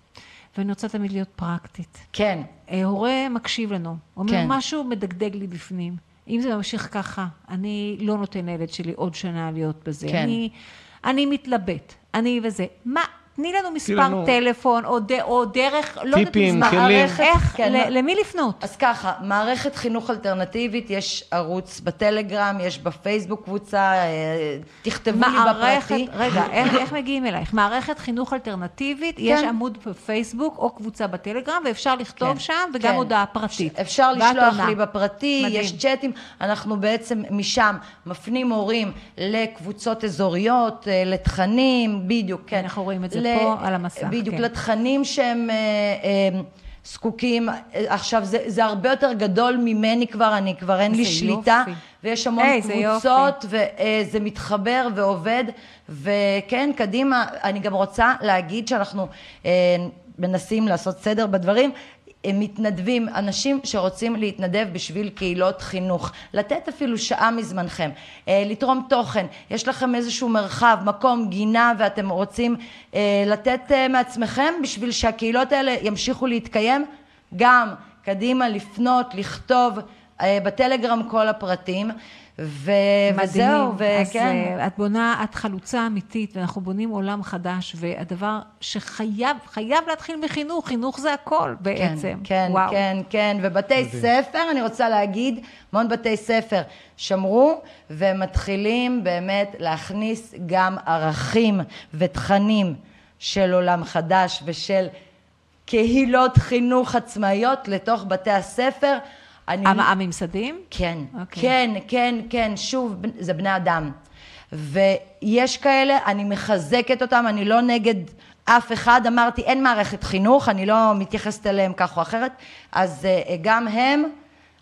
ואני רוצה תמיד להיות פרקטית. כן, אה, הורה מקשיב לנו, אומר כן. משהו מדגדג לי בפנים. אם זה ממשיך ככה, אני לא נותן לילד שלי עוד שנה להיות בזה. כן. אני, אני מתלבט, אני וזה. מה, תני לנו מספר לנו- טלפון, או, ד, או דרך, לא יודעת טיפים, כלים. מערכת, איך, כן, ל- למי לפנות? אז ככה, מערכת חינוך אלטרנטיבית, יש ערוץ בטלגרם, יש בפייסבוק קבוצה, אה, תכתבו לי מערכת, בפרטי. רגע, איך, איך מגיעים אלייך? מערכת חינוך אלטרנטיבית, יש כן. עמוד בפייסבוק או קבוצה בטלגרם, ואפשר לכתוב כן, שם, וגם כן. הודעה פרטית. אפשר לשלוח עונה. לי בפרטי, מדהים. יש צ'אטים, אנחנו בעצם משם מפנים הורים לקבוצות אזוריות, אה, לתכנים, בדיוק, כן. אנחנו רואים את זה פה על המסך, בדיוק, כן. לתכנים שהם... אה, אה, זקוקים, אה, עכשיו זה, זה הרבה יותר גדול ממני כבר, אני כבר אין לי איזה שליטה, יופי. ויש המון איזה קבוצות, וזה מתחבר ועובד, וכן, קדימה, אני גם רוצה להגיד שאנחנו אה, מנסים לעשות סדר בדברים, מתנדבים, אנשים שרוצים להתנדב בשביל קהילות חינוך, לתת אפילו שעה מזמנכם, אה, לתרום תוכן, יש לכם איזשהו מרחב, מקום, גינה, ואתם רוצים אה, לתת אה, מעצמכם בשביל שהקהילות האלה ימשיכו להתקיים, גם. קדימה, לפנות, לכתוב, בטלגרם כל הפרטים, ו... וזהו, מדהים. אז וכן. אה, את בונה, את חלוצה אמיתית, ואנחנו בונים עולם חדש, והדבר שחייב, חייב להתחיל מחינוך, חינוך זה הכל בעצם. כן, כן, וואו. כן, כן, ובתי ספר, אני רוצה להגיד, המון בתי ספר שמרו ומתחילים באמת להכניס גם ערכים ותכנים של עולם חדש ושל קהילות חינוך עצמאיות לתוך בתי הספר. אני... המ- הממסדים? כן, אוקיי. כן, כן, כן, שוב, זה בני אדם. ויש כאלה, אני מחזקת אותם, אני לא נגד אף אחד, אמרתי, אין מערכת חינוך, אני לא מתייחסת אליהם כך או אחרת, אז uh, גם הם,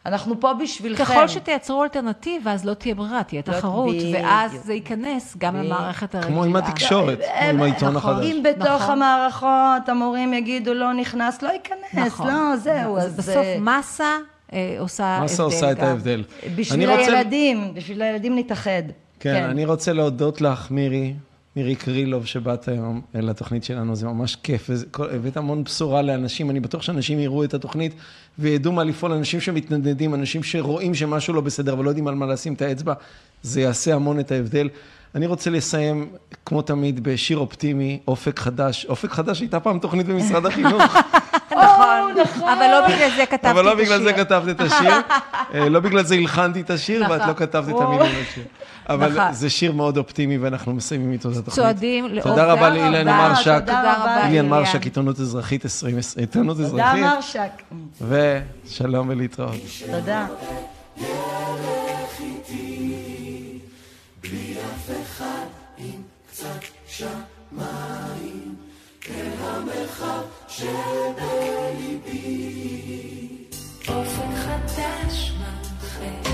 אנחנו פה בשבילכם. ככל שתייצרו אלטרנטיבה, אז לא תהיה ברירה, תהיה לא- תחרות, בדיוק. ואז זה ייכנס גם למערכת הרגילה. כמו עם התקשורת, כמו עם העיתון נכון. החדש. אם בתוך נכון. המערכות המורים יגידו לא נכנס, לא ייכנס, נכון. לא, זהו, אז... בסוף אה, מסה אה, עושה הבדל. מסה עושה את גם. ההבדל. בשביל אני רוצה- הילדים, בשביל הילדים נתאחד. כן, אני רוצה להודות לך, מירי, מירי קרילוב, שבאת היום לתוכנית שלנו, זה ממש כיף, הבאת המון בשורה לאנשים, אני בטוח שאנשים יראו את התוכנית וידעו מה לפעול, אנשים שמתנדנדים, אנשים שרואים שמשהו לא בסדר ולא יודעים על מה לשים את האצבע, זה יעשה המון את ההבדל. אני רוצה לסיים, כמו תמיד, בשיר אופטימי, אופק חדש. אופק חדש הייתה פעם תוכנית במשרד החינוך, *laughs* *laughs* *laughs* נכון, אבל לא בגלל זה כתבתי את השיר. אבל לא בגלל זה כתבת את השיר, *laughs* אה, לא בגלל זה הלחנתי את השיר, ואת נכון. לא כתבת את המילים לשיר. אבל נכון. זה שיר מאוד אופטימי, ואנחנו מסיימים איתו את התוכנית. צועדים לאופק. תודה רבה לאילן תודה, מרשק, תודה רבה, אילן. מרשק, עיתונות אזרחית 2020, עיתונות תודה אזרחית, מרשק. ושלום ולהתראות. תודה. אופק חדש מנחה